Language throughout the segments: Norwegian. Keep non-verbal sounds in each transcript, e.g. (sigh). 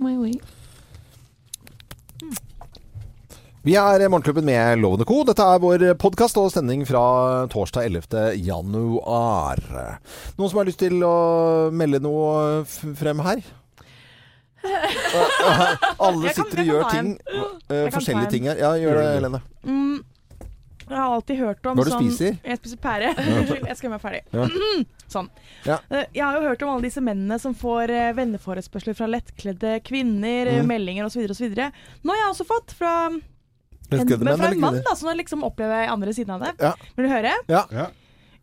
my way. Vi er Morgenklubben med Lovende Co. Dette er vår podkast og sending fra torsdag 11. januar. Noen som har lyst til å melde noe frem her? (laughs) Alle sitter og gjør ting. eh, forskjellige ting her. Ja, gjør det, Helene. Mm, jeg har alltid hørt om Hva det du sånn spiser? Jeg spiser pære. (laughs) Unnskyld, jeg skal gjøre meg ferdig. Ja. (clears throat) Sånn. Ja. Eh, Jeg har jo hørt om alle disse mennene som får eh, venneforespørsler fra lettkledde kvinner, eh, Mm. meldinger osv. osv. Nå har jeg også fått fra en, men fra en mann da, som har liksom opplever andre siden av det. Ja. Vil du høre? Ja. Ja.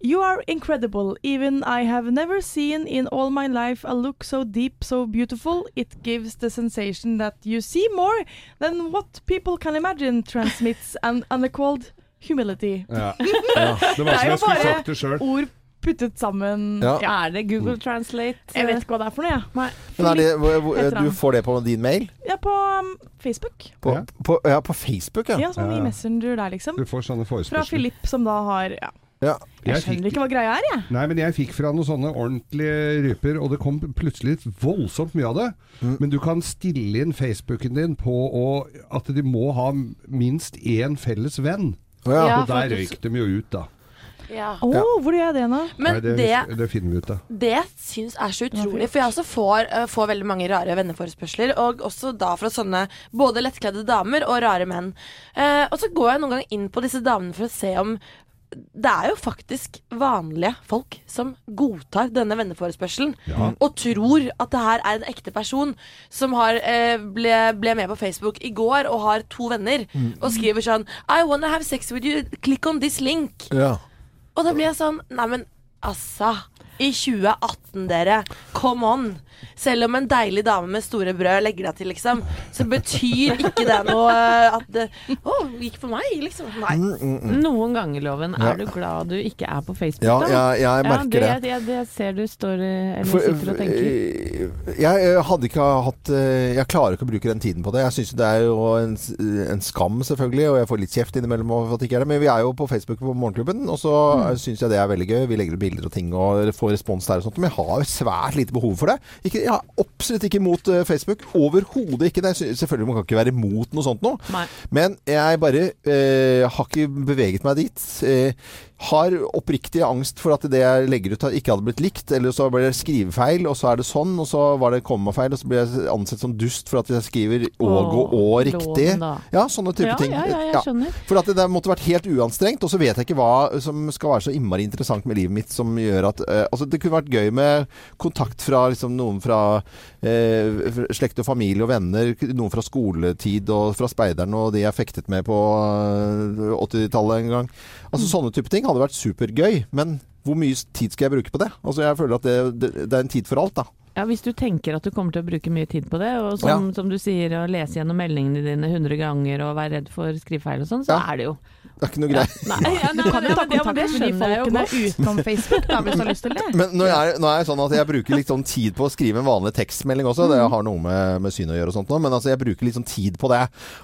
You are incredible. Even I have never seen in all my life a look so deep, so beautiful. It gives the sensation that you see more than what people can imagine transmits an unequaled humility. Ja. (laughs) Ja. Det var Det er som jo jeg skulle bare sagt det sjøl. Ord puttet sammen. Ja. Er det Google Translate? Jeg vet ikke hva det er for noe, jeg. Men er det, hvor- hvor- du får det på din mail? Ja, på um, Facebook. På, Ja. på, ja, på Facebook, ja. Ja, sånn Ja, i. Messenger der, liksom. Du får sånne Fra forespørsler. Philip, som da har ja. ja. Jeg Jeg skjønner fikk- ikke hva greia er, jeg. Nei, men jeg fikk fra noen sånne ordentlige ryper, og det kom plutselig voldsomt mye av det. Mm. Men du kan stille inn Facebooken din på å, at de må ha minst én felles venn. Å, ja. Ja. Der røyk de jo ut, da. Ja. Å, Ja. hvor gjør jeg det nå? Men Nei, det, det, det finner vi ut av. det syns er så utrolig. For jeg også får, uh, får veldig mange rare venneforespørsler. Og også da fra sånne både lettkledde damer og rare menn. Uh, og så går jeg noen ganger inn på disse damene for å se om det er jo faktisk vanlige folk som godtar denne venneforespørselen. Ja. Og tror at det her er en ekte person som har, eh, ble, ble med på Facebook i går og har to venner. Og skriver sånn I wanna have sex with you. Click on this link. ja. Og da blir jeg sånn Nei, men altså. I 2018, dere. Come on. Selv om en deilig dame med store brød legger deg til, liksom, så betyr ikke det noe eh, at det Å, gikk for meg, liksom. Nei. Mm, mm, mm. Noen ganger, Loven, Ja. er du glad du ikke er på Facebook, ja da? jeg, jeg merker det. ja, det. Jeg, jeg ser du står eh, eller For- sitter og tenker. eh, Jeg hadde ikke hatt Jeg klarer ikke å bruke den tiden på det. Jeg syns det er jo en, en skam, selvfølgelig, og jeg får litt kjeft innimellom for at det ikke er det. Men vi er jo på Facebook på Morgenklubben, og så mm. syns jeg det er veldig gøy. Vi legger ut bilder og ting og får respons der og sånt. Men jeg har svært lite behov for det. Ikke, jeg er absolutt ikke imot eh, Facebook. Overhodet ikke. Det selvfølgelig man kan ikke være imot noe sånt nå. Men jeg bare eh, har ikke beveget meg dit. Eh, har oppriktig angst for at det jeg legger ut ikke hadde blitt likt, eller så ble det skrivefeil, og så er det sånn, og så var det kommafeil, og så ble jeg ansett som dust for at jeg skriver åg og å riktig. Ja, sånne type Ja, ting. ja, ja, jeg Ja. skjønner. For at det, det måtte vært helt uanstrengt, og så vet jeg ikke hva som skal være så innmari interessant med livet mitt som gjør at eh, Altså, det kunne vært gøy med kontakt fra liksom noen fra eh, slekt og familie og venner, noen fra skoletid og fra speideren og de jeg fektet med på eh, 80-tallet en gang. Altså sånne type ting hadde vært supergøy, men hvor mye tid skal jeg bruke på det? Altså, jeg føler at det, det, det er en tid for alt, da. Ja, Hvis du tenker at du kommer til å bruke mye tid på det, og som, som du sier, å lese gjennom meldingene dine 100 ganger og være redd for skrivefeil og sånn, så Ja. er det jo Det er ikke noe greit. Nei, ja, Du kan jo ta ja, men kontakt det med de folkene utenom Facebook, da, hvis du har lyst til det. Men nå er, nå er det sånn at jeg bruker litt sånn tid på å skrive en vanlig tekstmelding også. Det har noe med, med syn å gjøre og sånt nå, men altså jeg bruker litt sånn tid på det.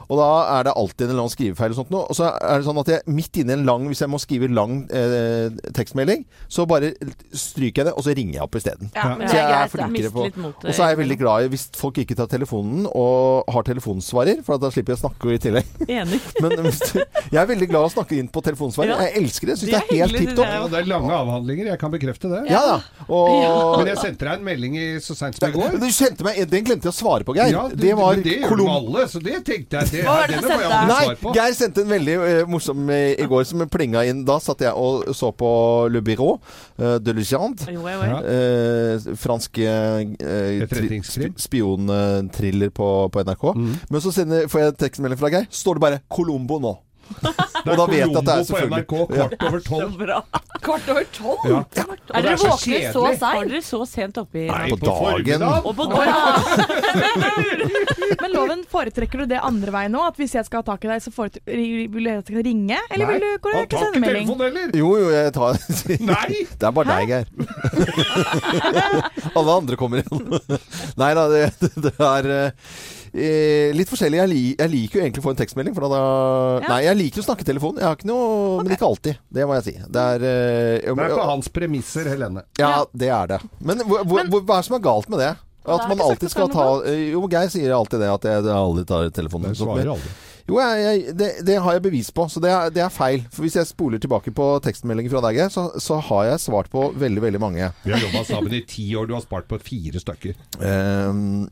Og da er det alltid en eller annen skrivefeil og sånt nå. Og så er det sånn at jeg midt inne i en lang, hvis jeg må skrive lang eh, tekstmelding, så bare stryker jeg det, og så ringer jeg opp isteden. Ja, Ja. Så jeg er flinkere på Og så er jeg veldig glad i hvis folk ikke tar telefonen og har telefonsvarer, for da slipper jeg å snakke i tillegg. Enig. (laughs) Men hvis du, jeg er veldig glad å snakke inn på telefonsvarer. Ja. Jeg elsker det. Syns Det det er helt tipp topp. Ja, det er lange avhandlinger, jeg kan bekrefte det. Ja da. Og Men jeg sendte deg en melding i, så seint som i går. Du kjente meg, Den glemte jeg å svare på, Geir. Ja, det var det gjør de alle, så det tenkte jeg. Det, Hva var det du sendte? Nei. Geir sendte en veldig uh, morsom eh, i går som plinga inn. Da satt jeg og så på Le Bureau uh, de Legende. Eh, fransk sp- spionthriller på, på NRK. Mm. Men så sender, får jeg tekstmelding fra Geir. Står det bare 'Colombo' nå. Og da vet jeg at det er på selvfølgelig- NRK kvart over tolv. (laughs) Kvart over tolv? Ja. Er dere er så våkne så seint? Var dere så sent oppe i Nei, På på dagen. Og på dagen? (laughs) Men Loven, foretrekker du det andre veien nå? At hvis jeg skal ha tak i deg, så vil du at jeg skal ringe? Eller vil du korrekt sende ikke melding? heller. Jo, jo, jeg tar Nei! (laughs) Det er bare deg, Geir. Alle andre kommer igjen. Nei da, det, det er eh, litt forskjellig. Jeg, li, jeg liker jo egentlig å få en tekstmelding. For da, Ja. Nei, jeg liker å snakke i telefon. Jeg har ikke noe Men ikke alltid. Det må jeg si. Det er eh, Det er på hans premisser, Helene. Ja, det er det. Men hvor, hvor, Men hva er det som er galt med det? At man alltid skal ta er Jo, Geir sier alltid det, at jeg, jeg aldri tar telefonen. Jeg svarer aldri. Jo, jeg, jeg, det, det har jeg bevis på, så det er, det er feil. For hvis jeg spoler tilbake på tekstmeldinger fra deg, så, så har jeg svart på veldig, veldig mange. Vi har jobba sammen i ti år, du har spart på fire stykker. Ehm,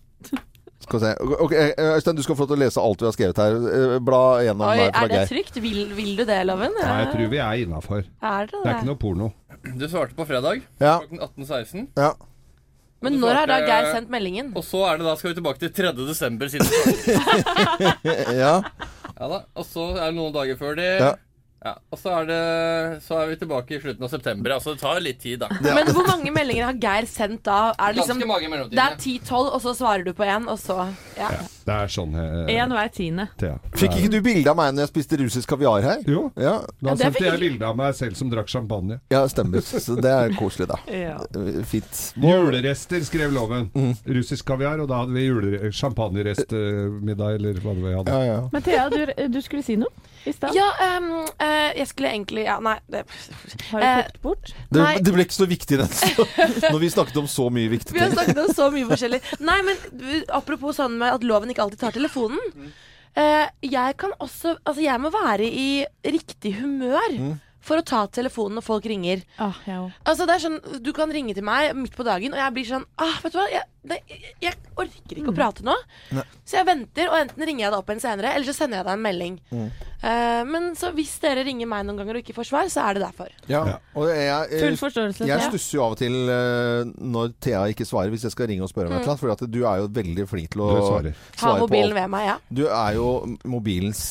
skal vi se Ok, eh, Øystein, du skal få lov til å lese alt vi har skrevet her. Eh, Bla gjennom Oi, her fra er det Geir. trygt? Vil, vil du det, Loven? Nei, jeg tror vi er innafor. Er det Det er ikke noe porno. Du svarte på fredag Ja, klokken 18.16. ja. Men når har da Geir sendt meldingen? Og så er det da, skal vi tilbake til 3. desember siden (laughs) ja. Ja da. Og så er det noen dager før det. Ja. Ja, og så er, det, så er vi tilbake i slutten av september. Altså det tar litt tid, da. Men hvor mange meldinger har Geir sendt da? Er det liksom mange Det er mellomtiden. 10-12, og så svarer du på én, og så Ja. Ja, det er sånn, eh, Én hver tiende. Ja. Fikk ikke du bilde av meg når jeg spiste russisk kaviar her? Jo, Ja, da Ja, sendte jeg bilde av meg selv som drakk champagne. ja stemmer. Så det er koselig, da. Ja. Eh, Fint. Julerester, skrev loven. Mm. Russisk kaviar, og da hadde vi jule- champagnerestmiddag, eller hva det var vi hadde. Ja, ja. Men Thea, du, du skulle si noe i stad. Ja, um, uh, jeg skulle egentlig Ja, nei det, Har du Eh, kokt bort? Det, Nei. det ble ikke så viktig, den. (laughs) Når vi snakket om så mye viktige Vi har snakket om så mye forskjellig. Nei, men apropos sånn med at loven ikke alltid tar telefonen. Uh, jeg kan også Altså, jeg må være i riktig humør for å ta telefonen når folk ringer. Ah, ja. Altså, det er sånn Du kan ringe til meg midt på dagen, og jeg blir sånn ah, Vet du hva, jeg, nei, jeg, jeg orker ikke å prate nå. Ne. Så jeg venter, og enten ringer jeg deg opp igjen senere, eller så sender jeg deg en melding. Eh, men så hvis dere ringer meg noen ganger og ikke får svar, så er det derfor. Ja. Ja. Og jeg, jeg, Full forståelse. jeg stusser jo av og til uh, når Thea ikke svarer, hvis jeg skal ringe og spørre om et eller annet. For du er jo veldig flink til å svare på Ha mobilen ved meg, ja. Du er jo mobilens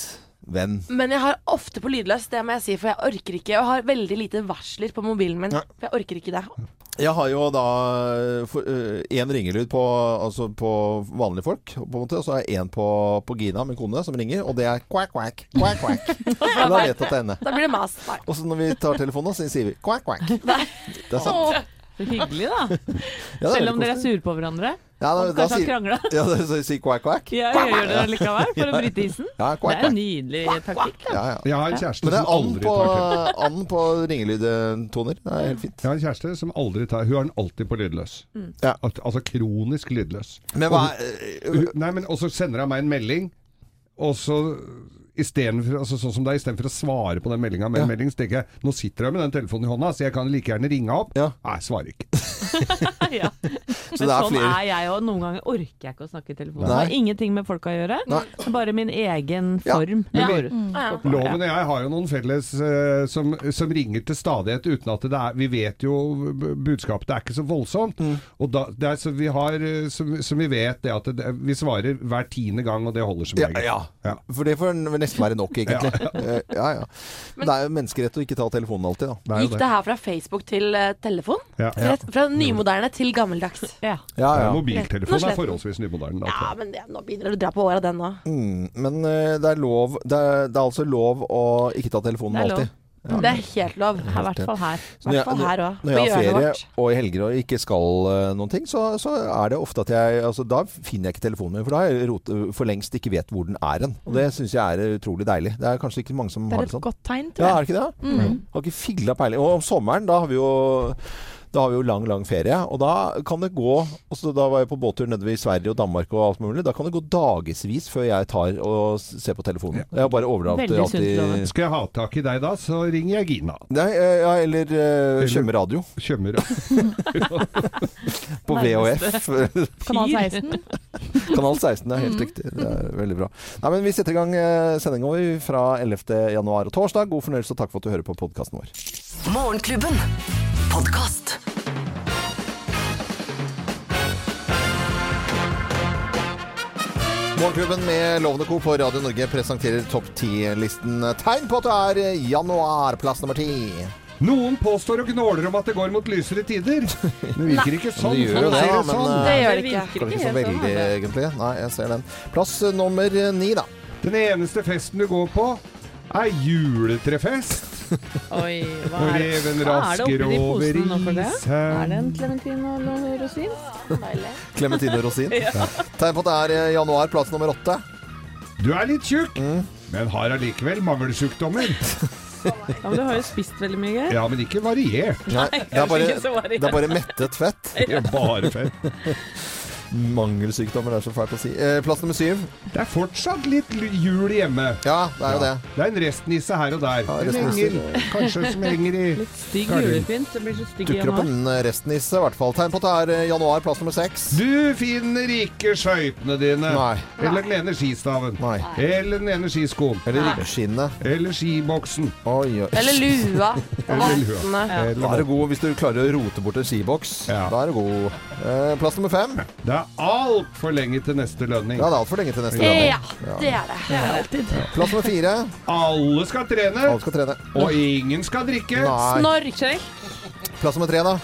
venn. Men jeg har ofte på lydløs, det må jeg si, for jeg orker ikke. Og har veldig lite varsler på mobilen min. Ja. For jeg orker ikke det. Jeg har jo da én ringelyd på, altså på vanlige folk, på en måte, og så har jeg én på, på Gina, min kone, som ringer, og det er quack, quack, quack, quack. (laughs) Da vet jeg at det er henne. Da blir det mas. Og så når vi tar telefonen, så sier vi quack, quack. Det er sant. Åh. Så hyggelig, da. Ja, Selv om dere er sure på hverandre. Ja, da, da kanskje sier, krangla. (laughs) ja, så sier si quack, quack. Ja, jeg gjør det likevel, for å bryte isen. Ja, Det quack, er en nydelig taktikk. Ja, ja. Jeg har en kjæreste som er aldri på, tar telefonen. An på ringelydtoner. Det er helt fint. Jeg har en kjæreste som aldri tar Hun har den alltid på lydløs. Ja. At, altså kronisk lydløs. Men hva Hun- Nei, men også sender han meg en melding, og så Istedenfor altså sånn som deg, istedenfor å svare på den meldinga med Ja. en melding, så tenker jeg nå sitter jeg med den telefonen i hånda, så jeg kan like gjerne ringe opp. Ja. Nei, svarer ikke. (laughs) Ja. Så Men det er sånn flere- er jeg òg. Noen ganger orker jeg ikke å snakke i telefonen. Det har ingenting med folk å gjøre. Nei. Bare min egen Ja. form. Jeg Ja. går. Loven og jeg har jo noen felles uh, som, som ringer til stadighet uten at det er Vi vet jo budskapet, det er ikke så voldsomt. Mm. Og da, det er så vi har eh, som, som vi vet det at det, vi svarer hver tiende gang, og det holder som Ja, regel. ja. Ja. For det får nesten være nok, egentlig. Eh, Ja, ja. Men det er jo menneskerett å ikke ta telefonen alltid, da. Det Gikk det. her fra Facebook til uh, telefon? Ja. Rett, fra nymoderne til gammeldags. (laughs) Ja. Ja, Ja, Mobiltelefonen er forholdsvis nymoderne. da, Ja, men det, nå begynner du å dra på åra, den nå. Mm, men eh, det er lov det er, det er altså lov å ikke ta telefonen alltid. Ja. Det er helt lov. I hvert fall her. Hvert fall her også. Når jeg har ferie og i helger og ikke skal eh, noen ting, så, så er det ofte at jeg altså, Da finner jeg ikke telefonen min, for da har jeg rot, for lengst ikke vet hvor den er hen. Og det syns jeg er utrolig deilig. Det er kanskje ikke mange som har Det sånn. Det er et godt tegn, Ja, er det ikke det? Mm. Har ikke filla peiling. Og om sommeren, da har vi jo da har vi jo lang, lang ferie. Og da kan det gå også Da var jeg på båttur nede ved Sverige og Danmark og alt mulig. Da kan det gå dagevis før jeg tar og ser på telefonen. Jeg har bare overlatt alltid Skal jeg ha tak i deg da, så ringer jeg Gina. Nei, eh, ja, eller uh, Tjøme radio Tjømmer. (laughs) (laughs) på VHF. (laughs) Kanal 16. Kanal 16 er helt riktig. Det er veldig bra. Nei, men Vi setter i gang eh, sendinga vår fra 11. januar og torsdag. God fornøyelse og takk for at du hører på podkasten vår. Morgenklubben. Podkast. Morgenklubben med Lovende Co. på Radio Norge presenterer topp 10-listen. Tegn på at det er januar, plass nummer ti. Noen påstår og gnåler om at det går mot lysere tider. (laughs) Det virker ikke sånn. Det gjør jo det, da, men, sånn. eh, Det gjør det ikke. virker ikke så sånn, veldig, egentlig. Nei, jeg ser den. Plass eh, nummer ni, da. Den eneste festen du går på, er juletrefest. (laughs) Oi, hva er, reven det rasker de over posene nå for det? isen. Er det en klementin og rosin? (laughs) Klementin og Rosin. (laughs) Tegn på at det er eh, januar, plass nummer åtte. Du er litt tjukk, Mm. men har allikevel mangelsjukdommer. Ja, men du har jo spist veldig mye. Geir. Ja, men ikke variert. Nei, det er bare, det er bare mettet fett. Det er bare fett. Mangelsykdommer, det er så fælt å si. Eh, plass nummer syv. Det er fortsatt litt jul hjemme. Ja, det er jo det. Det er en restnisse her og der. Ja, En engel, kanskje, som henger i Litt stygg julepynt. Det blir så stygg Dukker opp en eh, restnisse, i hvert fall. Tegn på at det er eh, januar, plass nummer seks. Du finner ikke skøytene dine. Nei. Eller den ene skistaven. Nei. Eller den ene skiskoen. Eller ribskinnet. Eller skiboksen. Oi, oi. Eller lua. (laughs) Eller lua. Vottene. Da er du god hvis du klarer å rote bort en skiboks. Ja. Da er du god. Eh, plass nummer fem. Det er altfor lenge til neste lønning. Ja, det er altfor lenge til neste lønning. Ja, det er det. Plass nummer fire. Alle skal trene, Alle skal trene. og ingen skal drikke. Nei. Plass nummer tre, da.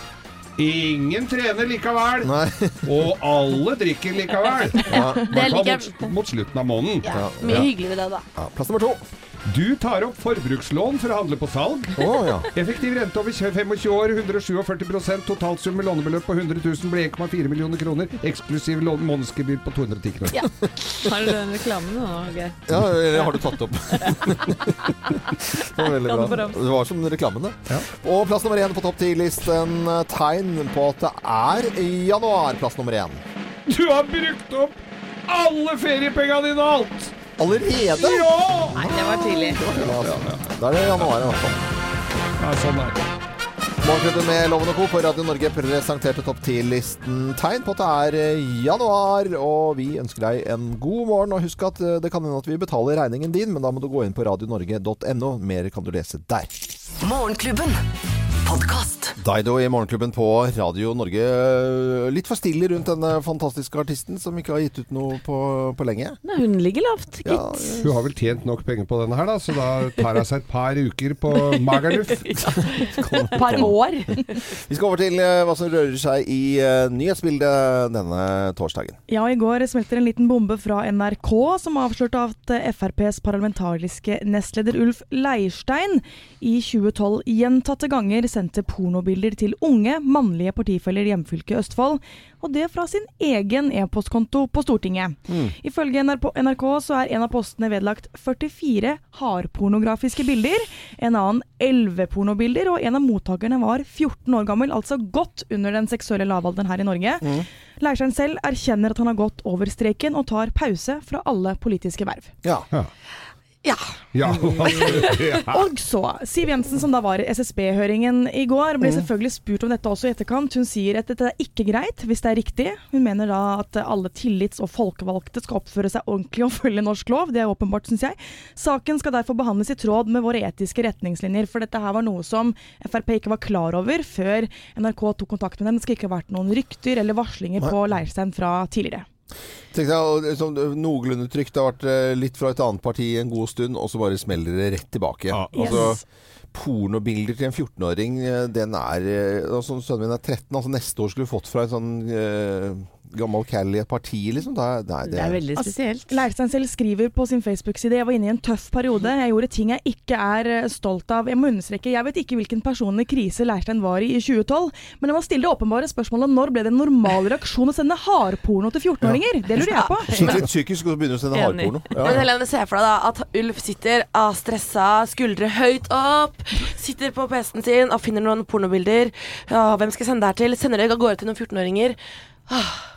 Ingen trener likevel, Nei. og alle drikker likevel. Ja. Det liker mot, mot slutten av måneden. Ja, mye hyggelig med det, da. Ja. Plass nummer to. Du tar opp forbrukslån for å handle på salg. Oh, ja. (laughs) Effektiv rente over 25 år, 147 Totalsum med lånebeløp på 100 000 ble 1,4 millioner kroner. Eksklusiv lån- månedsgebyr på 210 kroner. Ja. Har du den reklamen nå, Geir? ja, eller har du tatt opp? (laughs) det var veldig bra. Det var som reklamen, det. Ja. Og plass nummer én på topp ti-listen. Tegn på at det er januar. Plass nummer én. Du har brukt opp alle feriepengene dine og alt! Allerede? Ja! Nei, det var tidlig. Ja, altså. Da er det januar i hvert fall. ja sånn er det. Morgenklubben med Loven og Co. på Radio Norge presenterte topp 10-listen tegn på at det er eh, januar. Og vi ønsker deg en god morgen. Og husk at eh, det kan hende at vi betaler regningen din, men da må du gå inn på radionorge.no. Mer kan du lese der. Morgenklubben. Podkast. Daido i Morgenklubben på Radio Norge. Litt for stille rundt denne fantastiske artisten som ikke har gitt ut noe på, på lenge. Nei, hun ligger lavt, gitt. Ja, Hun har vel tjent nok penger på denne her, da, så da tar hun seg et par uker på Magaluf. (laughs) Et par år. (laughs) Vi skal over til eh, hva som rører seg i eh, nyhetsbildet denne torsdagen. Ja, i går smelter en liten bombe fra NRK som avslørte at eh, FrPs parlamentariske nestleder Ulf Leirstein i 2012 gjentatte ganger sendte pornobilder til unge, mannlige partifeller i hjemfylket Østfold, og det fra sin egen e-postkonto på Stortinget. Ifølge NRK NRK så er en av postene vedlagt 44 hardpornografiske bilder, en annen 11 pornobilder, og en av mottakerne var 14 år gammel, altså godt under den seksuelle lavalderen her i Norge. Leirstein selv erkjenner at han har gått over streken, og tar pause fra alle politiske verv. Ja. Ja. Ja, ja. (laughs) Og så, Siv Jensen, som da var i SSB-høringen i går, ble selvfølgelig spurt om dette også i etterkant. Hun sier at dette er ikke greit, hvis det er riktig. Hun mener da at alle tillits- og folkevalgte skal oppføre seg ordentlig og følge norsk lov. Det er åpenbart, syns jeg. Saken skal derfor behandles i tråd med våre etiske retningslinjer, for dette her var noe som Frp ikke var klar over før NRK tok kontakt med dem. Det skal ikke ha vært noen rykter eller varslinger på Leirstein fra tidligere. Tenk deg, og liksom, Noenlunde trygt. Det har vært eh, litt fra et annet parti en god stund, og så bare smeller det rett tilbake. Ja. Altså, Yes. Pornobilder til en 14-åring, eh, den er eh, altså, Sønnen min er 13. altså Neste år skulle du fått fra en sånn eh, gammel cal i et parti, liksom. Da, nei, Det er veldig Altså, spesielt. Leirstein selv skriver på sin Facebook-side Jeg var inne i en tøff periode. Jeg gjorde ting jeg ikke er eh, stolt av. Jeg må understreke, jeg vet ikke hvilken personlig krise Leirstein var i i 2012, men jeg må stille det åpenbare spørsmålet når ble det en normal reaksjon å sende hardporno til 14-åringer? Det lurer jeg på. (laughs) Skikkelig psykisk, og så begynner du å sende hardporno. Ja, Ja. Helene, se for deg da at Ulf sitter ah, stressa, skuldre høyt opp, sitter på PC-en sin og finner noen pornobilder. Ja, hvem skal jeg sende det her til? Sender det av gårde til noen 14-åringer.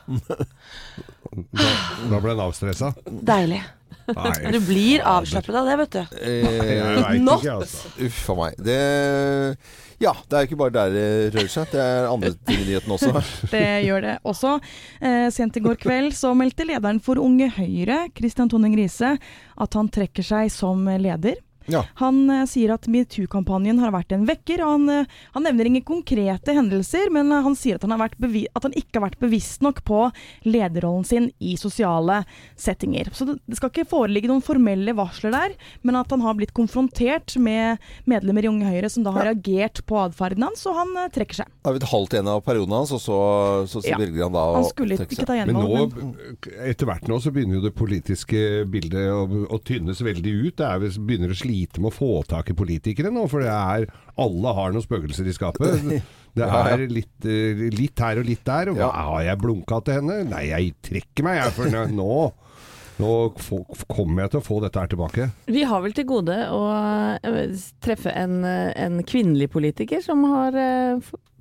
Da, da ble han avstressa. Deilig. Nei, Du blir avslappet av det, vet du. Eh, jeg veit Not. ikke, altså. Uff a meg. Det Ja, det er ikke bare der det rører seg. Det er andre ting i nyheten også. (laughs) Det gjør det også. Eh, sent i går kveld så meldte lederen for Unge Høyre, Christian Tonning Riise, at han trekker seg som leder. Ja. Han eh, sier at metoo-kampanjen har vært en vekker. og Han, eh, han nevner ingen konkrete hendelser, men eh, han sier at han, har vært bevi at han ikke har vært bevisst nok på lederrollen sin i sosiale settinger. Så det, det skal ikke foreligge noen formelle varsler der, men at han har blitt konfrontert med medlemmer i Unge Høyre som da har reagert på atferden hans, og han eh, trekker seg. Det er et halvt igjen av perioden hans, og så, så, så Ja. velger han da å Han skulle trekke ikke seg. Men nå, men etter hvert nå, så begynner jo det politiske bildet å, å tynnes veldig ut. Det er, begynner å slite med å få tak i politikere nå, for det er Alle har noen spøkelser i skapet. (laughs) Det er litt, eh, litt her og litt der. Og hva, har jeg blunka til henne? Nei, jeg trekker meg, jeg, for nå- nå kommer jeg til å få dette her tilbake. Vi har vel til gode å eh, treffe en, eh, en kvinnelig politiker som har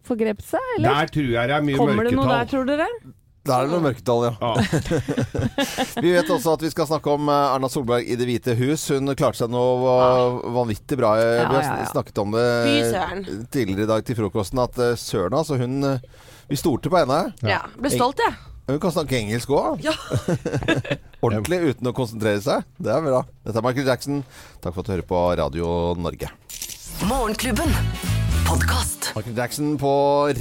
forgrepet seg, eller? Der tror jeg det er mye Kommer det noe der, tror dere? Da er det noe mørketall, ja. (laughs) vi vet også at vi skal snakke om eh, Erna Solberg i Det hvite hus. Hun klarte seg noe va- vanvittig bra. Eh, Ja, Vi har ja, ja. snakket om det tidligere i dag til frokosten, at eh, søren altså, hun Vi stolte på henne. Ja. Ble stolt, jeg. Hun kan snakke engelsk òg. Ja. (laughs) Ordentlig uten å konsentrere seg. Det er bra. Dette er Michael Jackson. Takk for at du hører på Radio Norge. Morgenklubben. Podkast. Michael Jackson på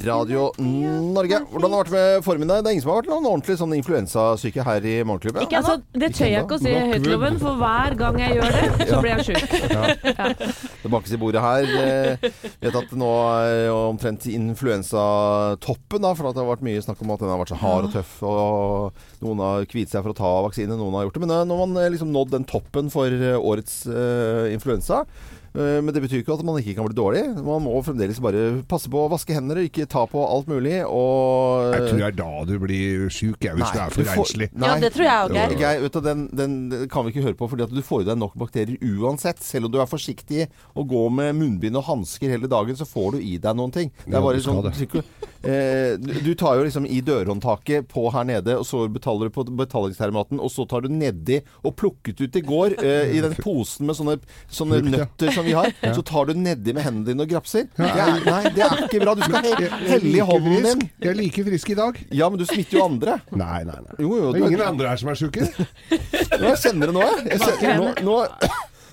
Radio Norge. Hvordan har det vært med formen? Det er ingen som har vært noen ordentlig sånn influensasyke her i Morgenklubben? Ikke altså, det tør jeg ikke å si i høytloven, for hver gang jeg gjør det, så (laughs) blir jeg sjuk. Det bakes i bordet her. Jeg vet at nå er omtrent influensatoppen, da, for at det har vært mye snakk om at den har vært så hard og tøff, og noen har kviet seg for å ta vaksine, noen har gjort det. Men eh, når man eh, liksom nådd den toppen for eh, årets uh, influensa eh, men det betyr ikke at man ikke kan bli dårlig. Man må fremdeles bare passe på å vaske hender, ikke ta på alt mulig. Og Jeg tror det er da du blir sjuk, hvis hvis du er for får- renslig. Ja, det tror jeg òg, Geir. Geir, vet du, den, den kan vi ikke høre på, fordi at du får i deg nok bakterier uansett. Selv om du er forsiktig og går med munnbind og hansker hele dagen, så får du i deg noen ting. Det er bare du sånn, det. eh, du, tar jo liksom i dørhåndtaket på her nede, og så betaler du på betalingsterminaten, og så tar du nedi og plukket ut i går, eh, i den posen med sånne, sånne nøtter. ja. Som vi har, så tar du nedi med hendene dine og grapser. Det er, nei, det er ikke bra. Du skal helle i like hånden frisk. din. Jeg er like frisk i dag. Ja, men du smitter jo andre. Nei, nei, nei. Jo, jo, Det er ingen andre her som er sjuke. Nå, jeg kjenner det nå, jeg. jeg. Kjenner, nå, nå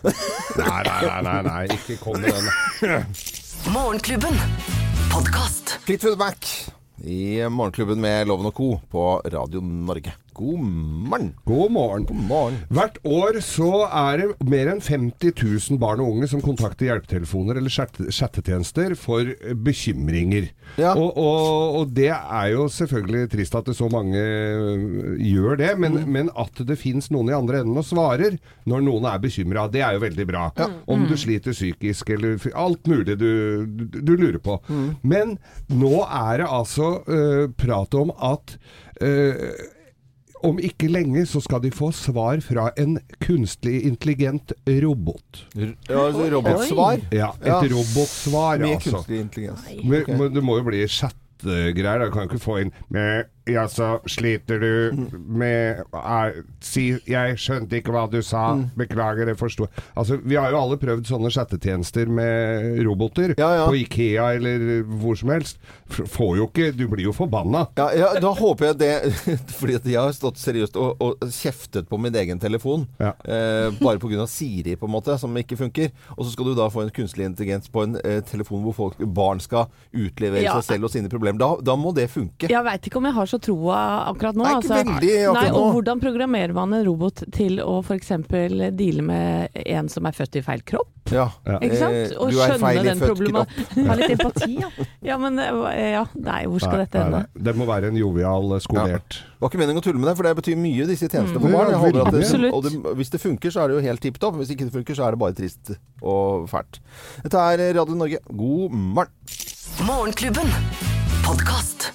Nei, nei, nei, nei, nei. ikke kom med den. Morgenklubben. Podkast. Fleetwood Mac i Morgenklubben med Loven og Co. på Radio Norge. God morgen. God morgen. God morgen. Hvert år så er det mer enn 50 000 barn og unge som kontakter hjelpetelefoner eller chat- chattetjenester for bekymringer. Ja. Og, og, og det er jo selvfølgelig trist at det så mange øh, gjør det, men, men at det fins noen i andre enden og svarer når noen er bekymra, det er jo veldig bra. Om du sliter psykisk eller alt mulig du, du, du lurer på. Men nå er det altså uh, prat om at øh, om ikke lenge så skal de få svar fra en kunstig intelligent robot. Ja, altså robotsvar. Ja, et Ja. robotsvar, Med altså. kunstig intelligens. Men, Ok. men det må jo bli chattegreier. Da kan jo ikke få inn med, Ja, så sliter du med er, Si Jeg skjønte ikke hva du sa. Mm. Beklager, jeg forsto Altså, vi har jo alle prøvd sånne chattetjenester med roboter. Ja, ja. På Ikea eller hvor som helst. F- Får jo ikke Du blir jo forbanna. Ja, ja, da håper jeg det (laughs) Fordi at jeg har stått seriøst og, og kjeftet på min egen telefon. Ja. Eh, bare pga. Siri, på en måte, som ikke funker. Og så skal du da få en kunstig intelligens på en eh, telefon hvor folk, barn skal utlevere Ja. seg selv og sine problemer. Da, da må det funke. Jeg veit ikke om jeg har så troa akkurat nå. Nei, ikke altså. veldig akkurat Nei, og nå. hvordan programmerer man en robot til å f.eks. deale med en som er født i feil kropp? Ja. Ikke sant? Eh, Og du er skjønne feil i den født problema- kropp. (laughs) Ha litt empati, ja. Ja, men eh, ja, nei, hvor skal Nei, dette ende? Det må være en jovial, skolert skolert Det var ikke meningen å tulle med deg, for det betyr mye, disse tjenestene for Mm. barn. Jeg Ja, at det, og det, hvis det funker, så er det jo helt tipp topp. Hvis ikke det funker, så er det bare trist og fælt. Dette er Radio Norge. God morgen. Morgenklubben.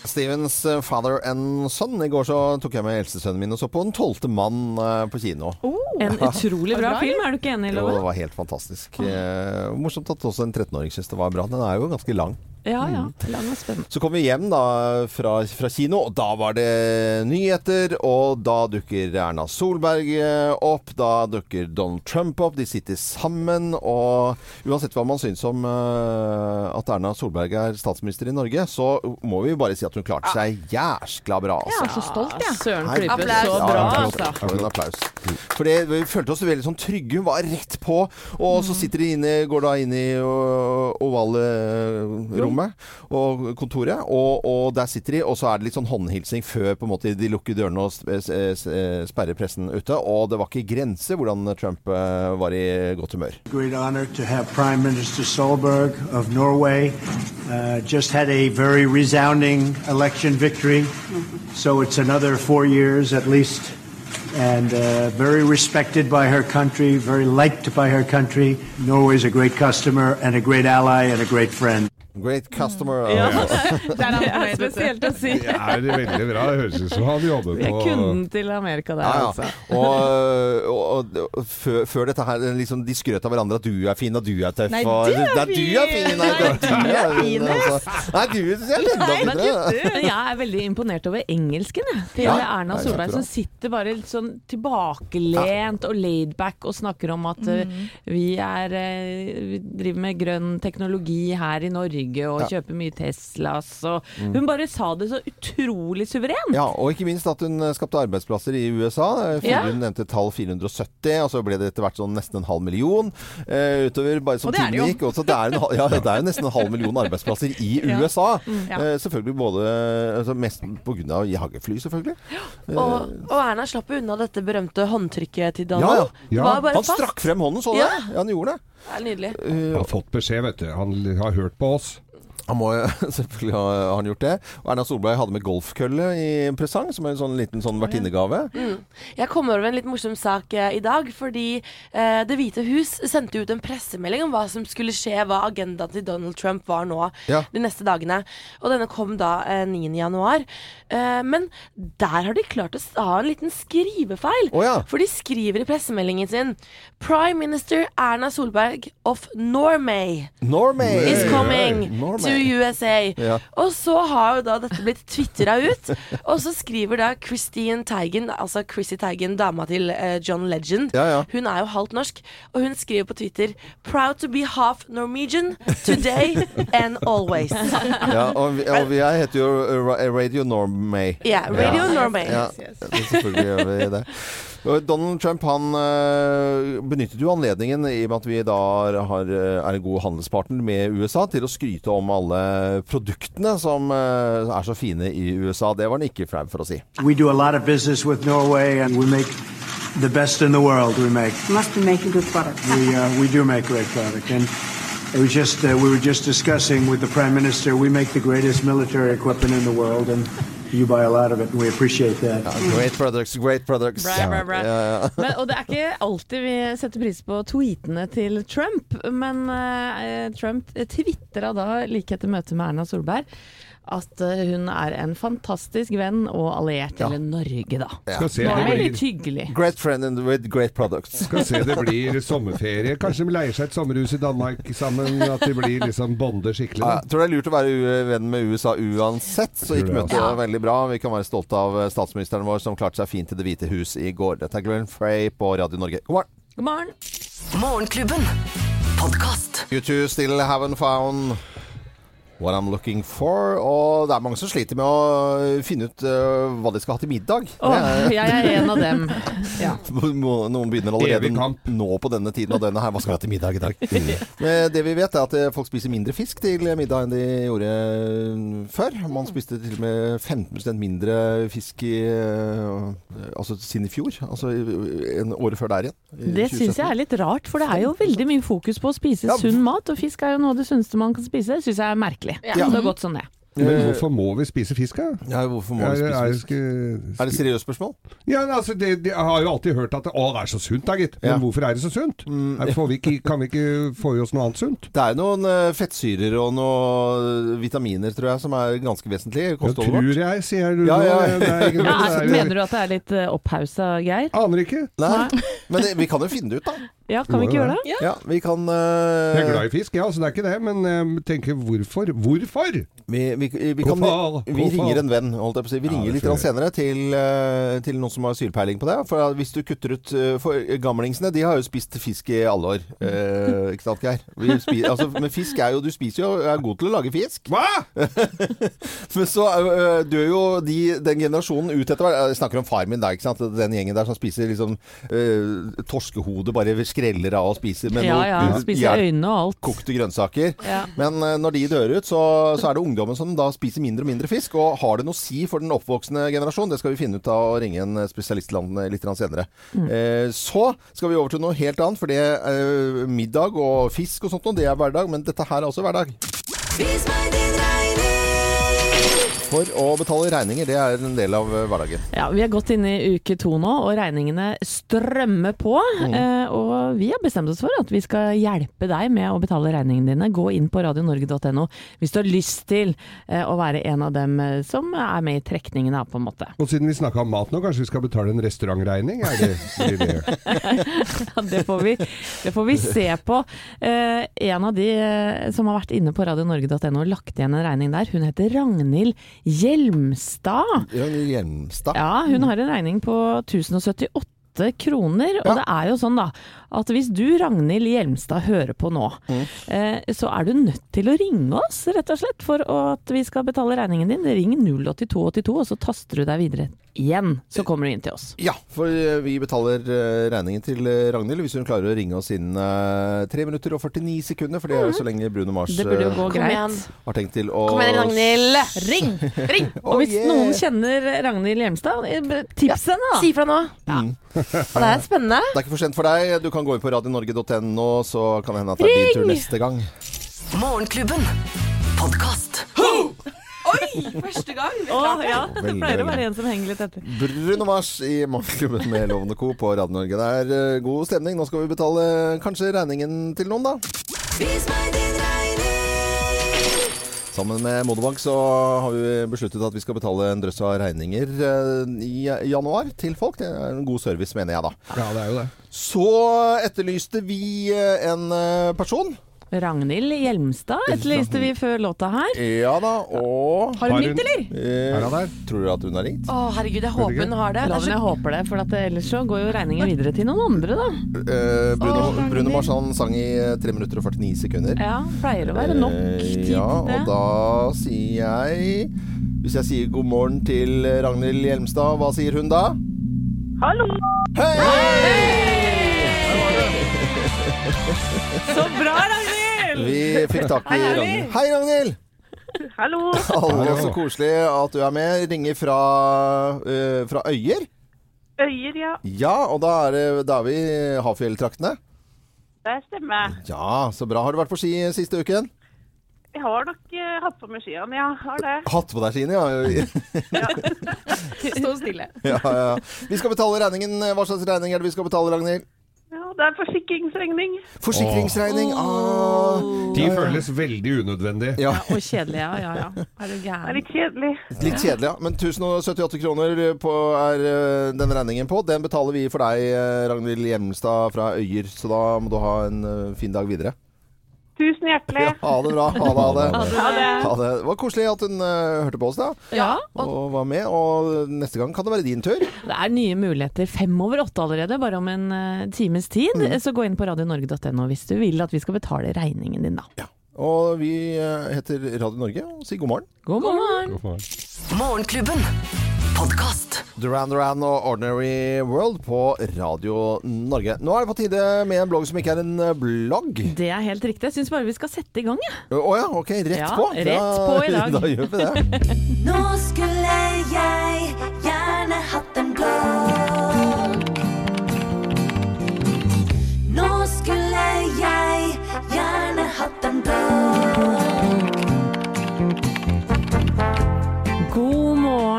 Stevens eh, Father and Son. I går så tok jeg med eldstesønnen min og så på Den tolvte mann eh, på kino. En utrolig bra film, er du ikke enig, Jo, det var helt fantastisk. Oh. morsomt at også en 13-åring syns det var bra. Den er jo ganske lang. Ja ja, Mm. lang og spennende. Så kom vi hjem da fra, fra kino, og da var det nyheter. Og da dukker Erna Solberg opp, da dukker Donald Trump opp. De sitter sammen. Og uansett hva man syns om uh, at Erna Solberg er statsminister i Norge, så må vi jo bare si at hun klarte seg jæskla bra. Jeg Altså. er så stolt, jeg. Søren klype, Applaus. så bra, altså. Ja, en applaus. For det, vi følte oss veldig sånn trygge. Hun var rett på. Og så sitter de inne, går da inn i ø, ovale rommet og kontoret, og, og der sitter de. Og så er det litt sånn håndhilsing før på en måte de lukker dørene og sp- s- s- sperrer pressen ute. Og det var ikke grenser hvordan Trump ø, var i godt humør. Great honor to have Prime Minister Solberg of Norway uh, just had a very resounding election victory. So it's another four years at least. And uh, very respected by her country, very liked by her country. Norway's a great customer and a great ally and a great friend. Great customer. Ja. (laughs) Det er han Det fornøyd, vet du. spesielt å si. Det er veldig bra. Det høres ut som han jobber er på kunden til Amerika der, Ja, ja. altså. Og, og, og, og før, før dette her liksom, De skrøt av hverandre at du er fin og du er tøff. Nei, du er Nei, du er fin! Nei, du er fin! Altså. Nei, du er enda bedre. jeg er veldig imponert over engelsken jeg, til Ja. Erna Solberg, som sitter bare litt sånn tilbakelent og laidback og snakker om at eh, vi, er, eh, vi driver med grønn teknologi her i Norge og Ja. kjøper mye Teslas. Og Hun bare sa det så utrolig suverent. Ja, og ikke minst at hun eh, skapte arbeidsplasser i USA. Hun Ja. Hun nevnte tall 470, og så ble det etter hvert sånn nesten en halv million uh, utover bare som tiden gikk. Og det, er en, ja, det er jo nesten en halv million arbeidsplasser i (laughs) Ja. USA. Ja. Eh, selvfølgelig både altså Mest pga. jagerfly, selvfølgelig. Eh, Og, og Erna slapp unna dette berømte håndtrykket til ja, Donald. ja. ja. Han fast. strakk frem hånden, så du Ja. det? Ja, han gjorde det. Det er nydelig. Han har fått beskjed, vet du. Han har hørt på oss. Han må (laughs) selvfølgelig ha, han gjort det. Og Erna Solberg hadde med golfkølle i presang, som er en sånn liten sånn vertinnegave. Mm. Jeg kom over en litt morsom sak eh, i dag, fordi eh, Det hvite hus sendte ut en pressemelding om hva som skulle skje, hva agendaen til Donald Trump var nå Ja. de neste dagene. Og denne kom da eh, 9. januar. Eh, men der har de klart å ha en liten skrivefeil. Oh, ja. For de skriver i pressemeldingen sin Prime Minister Erna Solberg of Norway Norway is coming Norway. to USA. Ja. Og så har jo da dette blitt tvitra ut. (laughs) Og så skriver da Christine Teigen, altså Chrissy Teigen, dama til uh, John Legend, Ja, ja. hun er jo halvt norsk, og hun skriver på Twitter Proud to be half Norwegian today and always. (laughs) Ja, og, vi, og vi er, heter jo Radio Normay. Ja, Radio Normay. Ja, selvfølgelig gjør vi det. (laughs) Og Donald Trump han øh, benyttet jo anledningen, i og med at vi da har, øh, er en god handelspartner med USA, til å skryte om alle produktene som øh, er så fine i USA. Det var han ikke flau for å si. We do a lot of business with Norway, and we make the best in the world. We make. Must be making good products. We uh, we do make great product, and it was just uh, we were just discussing with the prime minister. We make the greatest military equipment in the world, and you buy a lot of it, and we appreciate that. Great products, great products. Bra, bra, bra. Ja, ja. Men, og det er ikke alltid vi setter pris på tweetene til Trump, men uh, Trump tvitra da like etter møtet med Erna Solberg at eh, hun er en fantastisk venn og alliert Ja. til Norge, da. Ja. Det det er veldig hyggelig. Great friend and with great products. skal se det blir sommerferie. Kanskje de leier seg et sommerhus i Danmark sammen. At de blir liksom bonde skikkelig. Ja, jeg tror det er lurt å være venn med USA uansett, så gikk det, møtet altså. veldig bra. Vi kan være stolte av eh, statsministeren vår som klarte seg fint i Det hvite hus i går. Dette er Glenn Frey på Radio Norge. God morgen! God morgen. Morgenklubben. Podkast. You two still haven't found what I'm looking for. Og det er mange som sliter med å finne ut uh, hva de skal ha til middag. Oh, jeg er en av dem. (laughs) Ja. Noen begynner allerede nå på denne tiden og denne her. Hva skal vi ha til middag i dag? (laughs) Men det vi vet, er at eh, folk spiser mindre fisk til middag enn de gjorde eh, før. Man spiste til og med 15 mindre fisk i, altså siden i fjor. Altså en året før der igjen. Det 2017. syns jeg er litt rart, for det er jo veldig mye fokus på å spise Ja. sunn mat, og fisk er jo noe av det sunneste man kan spise. Det syns jeg er merkelig. Ja. Det har godt sånn det. Men hvorfor må vi spise fisk, da? Ja, hvorfor må Er, vi spise er, fisk? skal- Er det et seriøst spørsmål? Ja, men altså, det, det, Jeg har jo alltid hørt at å, det er så sunt da, gitt. Men Ja. hvorfor er det så sunt? Er- Får vi ikke, kan vi ikke få i oss noe annet sunt? Det er noen eh, fettsyrer og noen vitaminer, tror jeg, som er ganske vesentlige i Det kostholdet tror jeg, sier du Ja, nå. ja. Det er ingen- (laughs) Ja, det er, er- mener du at det er litt uh, opphausa, Geir? Aner ikke. Nei, men det, vi kan jo finne det ut, da. Ja, kan vi ikke gjøre det? Ja, vi kan Jeg er eh, glad i fisk, ja, så det er ikke det. Men jeg tenker hvorfor? Hvorfor? vi, vi, vi, kan, vi ringer en venn, holdt jeg på å si. Vi ringer litt vi. senere til, eh, til noen som har sylpeiling på det. For hvis du kutter ut eh, For gamlingsene, de har jo spist fisk i alle år. Eh, ikke sant, Geir? Vi (laughs) altså, men fisk er jo Du spiser jo Er god til å lage fisk. Hva?! (laughs) Men så øh, dør jo de, den generasjonen ut etter hvert. Jeg snakker om far min, da, ikke sant? Den gjengen der som spiser liksom eh, torskehode, bare skreller av og spiser med Ja ja, noe spiser øynene og alt. kokte grønnsaker. Ja. Men når de dør ut, så, så er det ungdommen som da spiser mindre og mindre fisk. Og har det noe å si for den oppvoksende generasjon? Det skal vi finne ut av og ringe en spesialistland litt senere. senere. Eh, så skal vi over til noe helt annet, for det eh, middag og fisk og sånt, noe, det er hverdag. Men dette her er også hverdag. Vis meg din regning. For å betale regninger, det er en del av eh, hverdagen. Ja, Vi er godt inne i uke to nå, og regningene strømmer på. Mm. Eh, og vi har bestemt oss for at vi skal hjelpe deg med å betale regningene dine. Gå inn på radionorge.no hvis du har lyst til eh, å være en av dem som er med i trekningen, på en måte. Og siden vi snakka om mat nå, kanskje vi skal betale en restaurantregning? Er det, det (laughs) Ja, det, får vi, det får vi se på. Eh, en av de eh, som har vært inne på radionorge.no og lagt igjen en regning der, hun heter Ragnhild Hjelmstad. Hjelmstad. Ja, hun har en regning på 1078 kroner. Og Ja. det er jo sånn da, at hvis du Ragnhild Hjelmstad hører på nå, Mm. eh, så er du nødt til å ringe oss, rett og slett, for at vi skal betale regningen din. Ring 08282, og så taster du deg videre igjen. Så kommer du inn til oss. Ja, for eh, vi betaler eh, regningen til eh, Ragnhild hvis hun klarer å ringe oss innen eh, 3 minutter og 49 sekunder, for det er jo så lenge Bruno Mars Det burde jo gå greit. har tenkt til å Kom igjen, Ragnhild. Ring! (laughs) Ring! Og hvis Oh, yeah. noen kjenner Ragnhild Hjelmstad, tips henne da! Si fra nå. Ja. Og (laughs) det er spennende. Det er ikke for sent for deg. Du kan gå inn på radionorge.no, så kan det hende at det er din tur neste gang. Morgenklubben. Podkast. Oi, første gang! Vi Å, klarte det. ja, det pleier å være en som henger litt etter. Bruno Mars i Morgenklubben med Lovende Co. på Radio Norge. Det er eh, god stemning. Nå skal vi betale kanskje regningen til noen, da. Vis meg din regning. Sammen med Modobank så har vi besluttet at vi skal betale en drøss av regninger eh, i januar til folk. Det er en god service, mener jeg da. Ja, det er jo det. Så etterlyste vi eh, en eh, person. Ragnhild Hjelmstad etterlyste vi før låta her. Ja da, og Har hun ringt, eller? eh, Er han der? Tror du at hun har ringt? Å, herregud, jeg håper hun har det. det La er den, så... jeg håper det, for at ellers så går jo regningen videre til noen andre, da. Eh, Bruno, Ragnhild. Bruno Mars han sang i 3 minutter og 49 sekunder. Ja, pleier å være nok Eh, tid Ja, til det. og da sier jeg Hvis jeg sier god morgen til Ragnhild Hjelmstad, hva sier hun da? Hallo! Hei! Så bra, Ragnhild! Vi fikk tak i. Ragnhild. Hei, Ragnhild! Hallo! Hallo. så koselig at du er med. Ringer fra, uh, fra Øyer. Øyer, ja. Ja, og da er, det, da er vi i Hafjelltraktene. Det stemmer. Ja, så bra. Har du vært på ski siste uken? Jeg har nok uh, hatt på meg skiene, ja. Har det. Hatt på deg skiene, (laughs) ja. Stå stille. ja, ja. Vi skal betale regningen. Hva slags regning er det vi skal betale, Ragnhild? Ja, det er forsikringsregning. Forsikringsregning. Ah. De føles veldig unødvendige. Ja, (laughs) Og kjedelig, ja. ja, ja. Er du Det er gæren? litt kjedelig. litt kjedelig, ja. Men 1078 kroner på, er eh, den regningen på. Den betaler vi for deg, eh, Ragnhild Hjelmstad fra Øyer. Så da må du ha en eh, fin dag videre. Tusen hjertelig. Ja, ha det bra. Ha det. Ha det. Ha det. Ha det. Det var koselig at hun uh, hørte på oss, da. Ja, Og var med. Og neste gang kan det være din tur. det er nye muligheter. Fem over åtte allerede, bare om en uh, times tid. Mm. Så gå inn på radionorge.no hvis du vil at vi skal betale regningen din, da. Ja. Og vi uh, heter Radio Norge og sier god morgen. God morgen! Morgenklubben. Podkast. Duran Duran og Ordinary World på Radio Norge. Nå er det på tide med en blogg som ikke er en eh, blogg. Det er helt riktig. Jeg syns bare vi skal sette i gang, jeg. Å ja, ok. Rett Ja, på. rett på i dag. (laughs) Da gjør vi det. Nå skulle jeg gjerne hatt en blogg.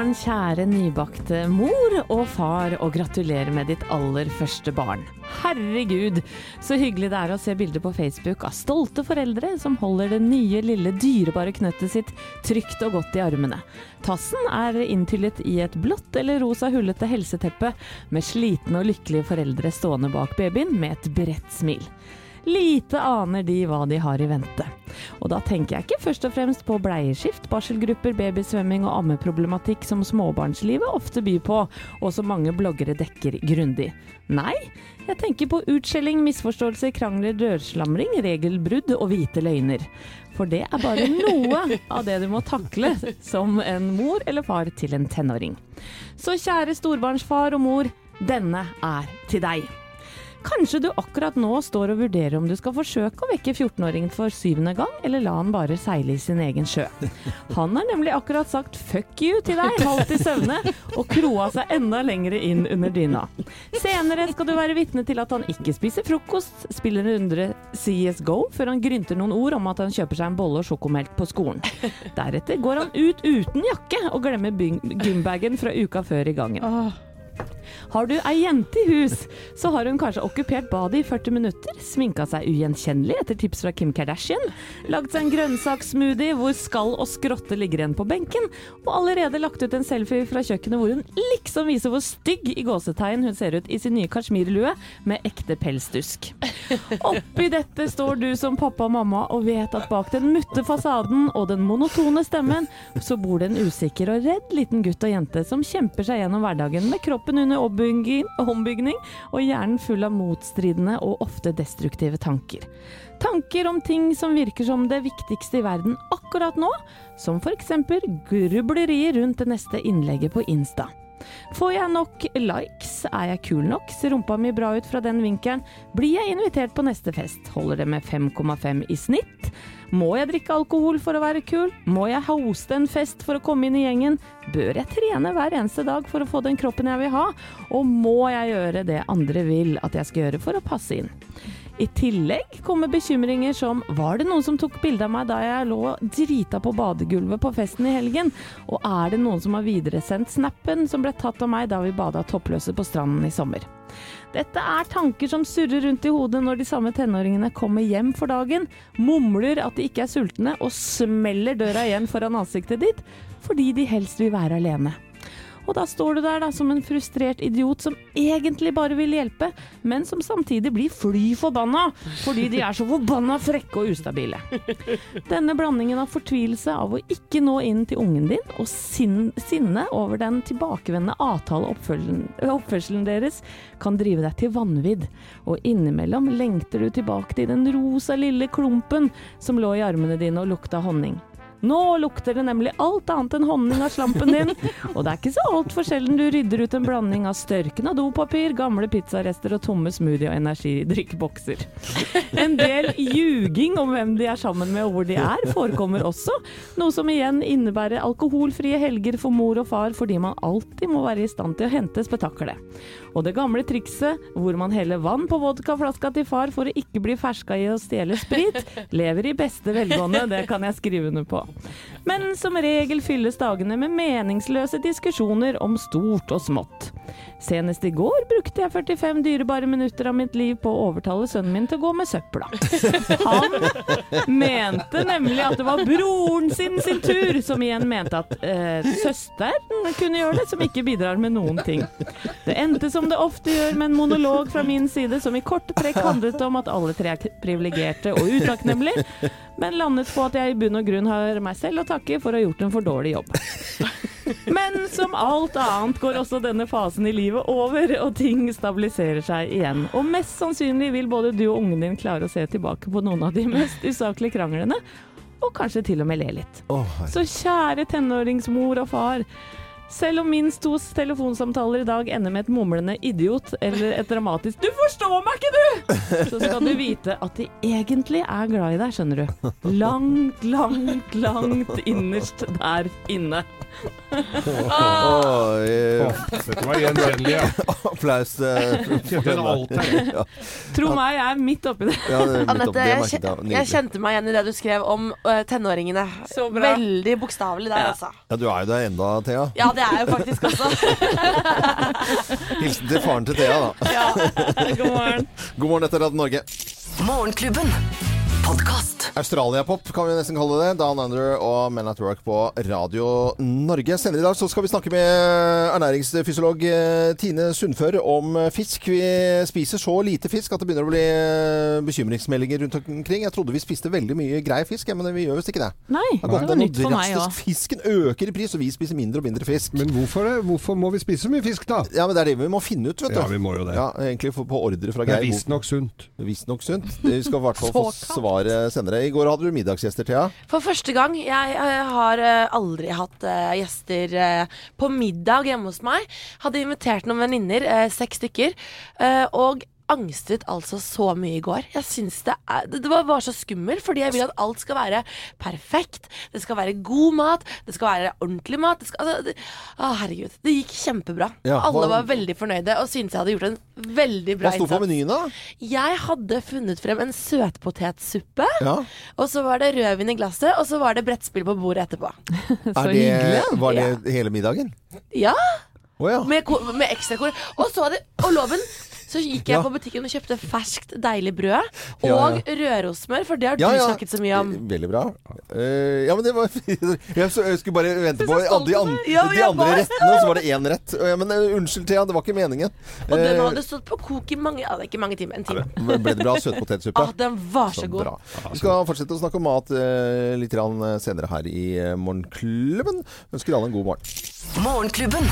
Morgen, kjære nybakte mor og far, og gratulerer med ditt aller første barn. Herregud, så hyggelig det er å se bilder på Facebook av stolte foreldre som holder det nye, lille, dyrebare knøttet sitt trygt og godt i armene. Tassen er inntyllet i et blått eller rosa hullete helseteppe, med slitne og lykkelige foreldre stående bak babyen med et bredt smil. Lite aner de hva de har i vente. Og da tenker jeg ikke først og fremst på bleieskift, barselgrupper, babysvømming og ammeproblematikk som småbarnslivet ofte byr på, og som mange bloggere dekker grundig. Nei, jeg tenker på utskjelling, misforståelser, krangler, dørslamring, regelbrudd og hvite løgner. For det er bare (laughs) noe av det du må takle som en mor eller far til en tenåring. Så kjære storbarnsfar og mor, denne er til deg. Kanskje du akkurat nå står og vurderer om du skal forsøke å vekke 14-åringen for syvende gang, eller la han bare seile i sin egen sjø. Han har nemlig akkurat sagt 'fuck you' til deg, halvt i søvne, og kroa seg enda lengre inn under dyna. Senere skal du være vitne til at han ikke spiser frokost, spiller en runde CSGO før han grynter noen ord om at han kjøper seg en bolle og sjokomelk på skolen. Deretter går han ut uten jakke og glemmer gymbagen fra uka før i gangen. Har du ei jente i hus, så har hun kanskje okkupert badet i 40 minutter, sminka seg ugjenkjennelig etter tips fra Kim Kardashian, lagd seg en grønnsakssmoothie hvor skall og skrotte ligger igjen på benken, og allerede lagt ut en selfie fra kjøkkenet hvor hun liksom viser hvor stygg i gåsetegn hun ser ut i sin nye kasjmirlue med ekte pelsdusk. Oppi dette står du som pappa og mamma og vet at bak den mutte fasaden og den monotone stemmen, så bor det en usikker og redd liten gutt og jente som kjemper seg gjennom hverdagen med kroppen under ombygging, og hjernen full av motstridende og ofte destruktive tanker. Tanker om ting som virker som det viktigste i verden akkurat nå, som f.eks. grublerier rundt det neste innlegget på Insta. Får jeg nok likes? Er jeg kul nok? Ser rumpa mi bra ut fra den vinkelen? Blir jeg invitert på neste fest? Holder det med 5,5 i snitt? Må jeg drikke alkohol for å være kul? Må jeg hoste en fest for å komme inn i gjengen? Bør jeg trene hver eneste dag for å få den kroppen jeg vil ha? Og må jeg gjøre det andre vil at jeg skal gjøre for å passe inn? I tillegg kommer bekymringer som var det noen som tok bilde av meg da jeg lå drita på badegulvet på festen i helgen? Og er det noen som har videresendt snappen som ble tatt av meg da vi bada toppløse på stranden i sommer? Dette er tanker som surrer rundt i hodet når de samme tenåringene kommer hjem for dagen, mumler at de ikke er sultne og smeller døra igjen foran ansiktet ditt fordi de helst vil være alene. Og da står du der da som en frustrert idiot som egentlig bare vil hjelpe, men som samtidig blir fly forbanna fordi de er så forbanna frekke og ustabile. Denne blandingen av fortvilelse av å ikke nå inn til ungen din, og sinn, sinne over den tilbakevendende avtale oppførselen deres, kan drive deg til vanvidd. Og innimellom lengter du tilbake til den rosa lille klumpen som lå i armene dine og lukta honning. Nå lukter det nemlig alt annet enn honning av slampen din, og det er ikke så altfor sjelden du rydder ut en blanding av størken av dopapir, gamle pizzarester og tomme smoothie- og energidrikkbokser. En del ljuging om hvem de er sammen med og hvor de er, forekommer også, noe som igjen innebærer alkoholfrie helger for mor og far fordi man alltid må være i stand til å hente spetakkelet. Og det gamle trikset hvor man heller vann på vodkaflaska til far for å ikke bli ferska i å stjele sprit, (laughs) lever i beste velgående, det kan jeg skrive under på. Men som regel fylles dagene med meningsløse diskusjoner om stort og smått. Senest i går brukte jeg 45 dyrebare minutter av mitt liv på å overtale sønnen min til å gå med søpla. Han mente nemlig at det var broren sin sin tur, som igjen mente at eh, søsteren kunne gjøre det, som ikke bidrar med noen ting. Det endte som det ofte gjør med en monolog fra min side, som i korte trekk handlet om at alle tre er privilegerte og utakknemlige, men landet på at jeg i bunn og grunn har meg selv å takke for å ha gjort en for dårlig jobb. Men som alt annet går også denne fasen i livet over, og ting stabiliserer seg igjen. Og mest sannsynlig vil både du og ungen din klare å se tilbake på noen av de mest usaklige kranglene, og kanskje til og med le litt. Så kjære tenåringsmor og far. Selv om minst to telefonsamtaler i dag ender med et mumlende 'idiot' eller et dramatisk 'du forstår meg ikke, du', (laughs) så skal du vite at de egentlig er glad i deg, skjønner du. Langt, langt, langt innerst der inne. Åh, eh, Dette var gjenkjennelig, ja. (laughs) Applaus. eh, Kjente en alt her. Ja, Tro meg, jeg er midt oppi det. ja, det, er midt opp, Anette, det jeg, merket jeg. kjen- jeg Nydelig. kjente meg igjen i det du skrev om øh, tenåringene. Så bra. Veldig bokstavelig der, Ja. altså. Ja, du er jo der enda, Thea. Ja, det er jeg jo faktisk også. (laughs) Hilsen til faren til Thea, da. God morgen. (laughs) God morgen etter Radio Norge. Morgenklubben. Podkast. Australia-pop kan vi nesten kalle det. Down Under og Men at Work på Radio Norge. Senere i dag så skal vi snakke med ernæringsfysiolog eh, Tine Sundfør om fisk. Vi spiser så lite fisk at det begynner å bli eh, bekymringsmeldinger rundt omkring. Jeg trodde vi spiste veldig mye grei fisk, men vi gjør visst ikke det. Nei, Det det var nytt for meg òg. Fisken øker i pris, og vi spiser mindre og mindre fisk. Men hvorfor det? Hvorfor må vi spise så mye fisk, da? Ja, men det er det vi må finne ut, vet du. Ja, vi må jo det. Ja, egentlig på ordre fra Det er Geir. visstnok sunt. Visstnok sunt. Vi skal i hvert fall (laughs) få Såkalt. Svaret senere. I går hadde du middagsgjester, Thea. For første gang. Jeg eh, har eh, aldri hatt eh, gjester eh, på middag hjemme hos meg. Hadde invitert noen venninner, eh, seks stykker. eh, og angstret altså så mye i går. Jeg synes det, er, det var, var så skummelt, fordi jeg vil at alt skal være perfekt. Det skal være god mat, det skal være ordentlig mat. Det skal, altså, det, å, herregud. Det gikk kjempebra. Ja, Alle var veldig fornøyde og syntes jeg hadde gjort en veldig bra Hva sto på menyen, da? Jeg hadde funnet frem en søtpotetsuppe. Ja. Og så var det rødvin i glasset, og så var det brettspill på bordet etterpå. (laughs) Er det, var det hele middagen? Ja, Oh, ja. med, med ekstrakor. Og så hadde Og loven så gikk jeg Ja. på butikken og kjøpte ferskt, deilig brød. Og ja. rørosmør, for det har du ja. snakket så mye om. Veldig bra. Uh, ja, men det var (laughs) Jeg, så, skulle bare vente på så de. Ja, de andre rettene, og så var det én rett. Eh, Men eh, unnskyld, Thea, det var ikke meningen. Og den Eh, hadde stått på kok i mange Ja, ikke mange timer. En time. Ble det bra søtpotetsuppe? Ah, den var så god. bra. Vi skal fortsette å snakke om mat eh, litt senere her i eh, Morgenklubben. Ønsker alle en god morgen. Morgenklubben.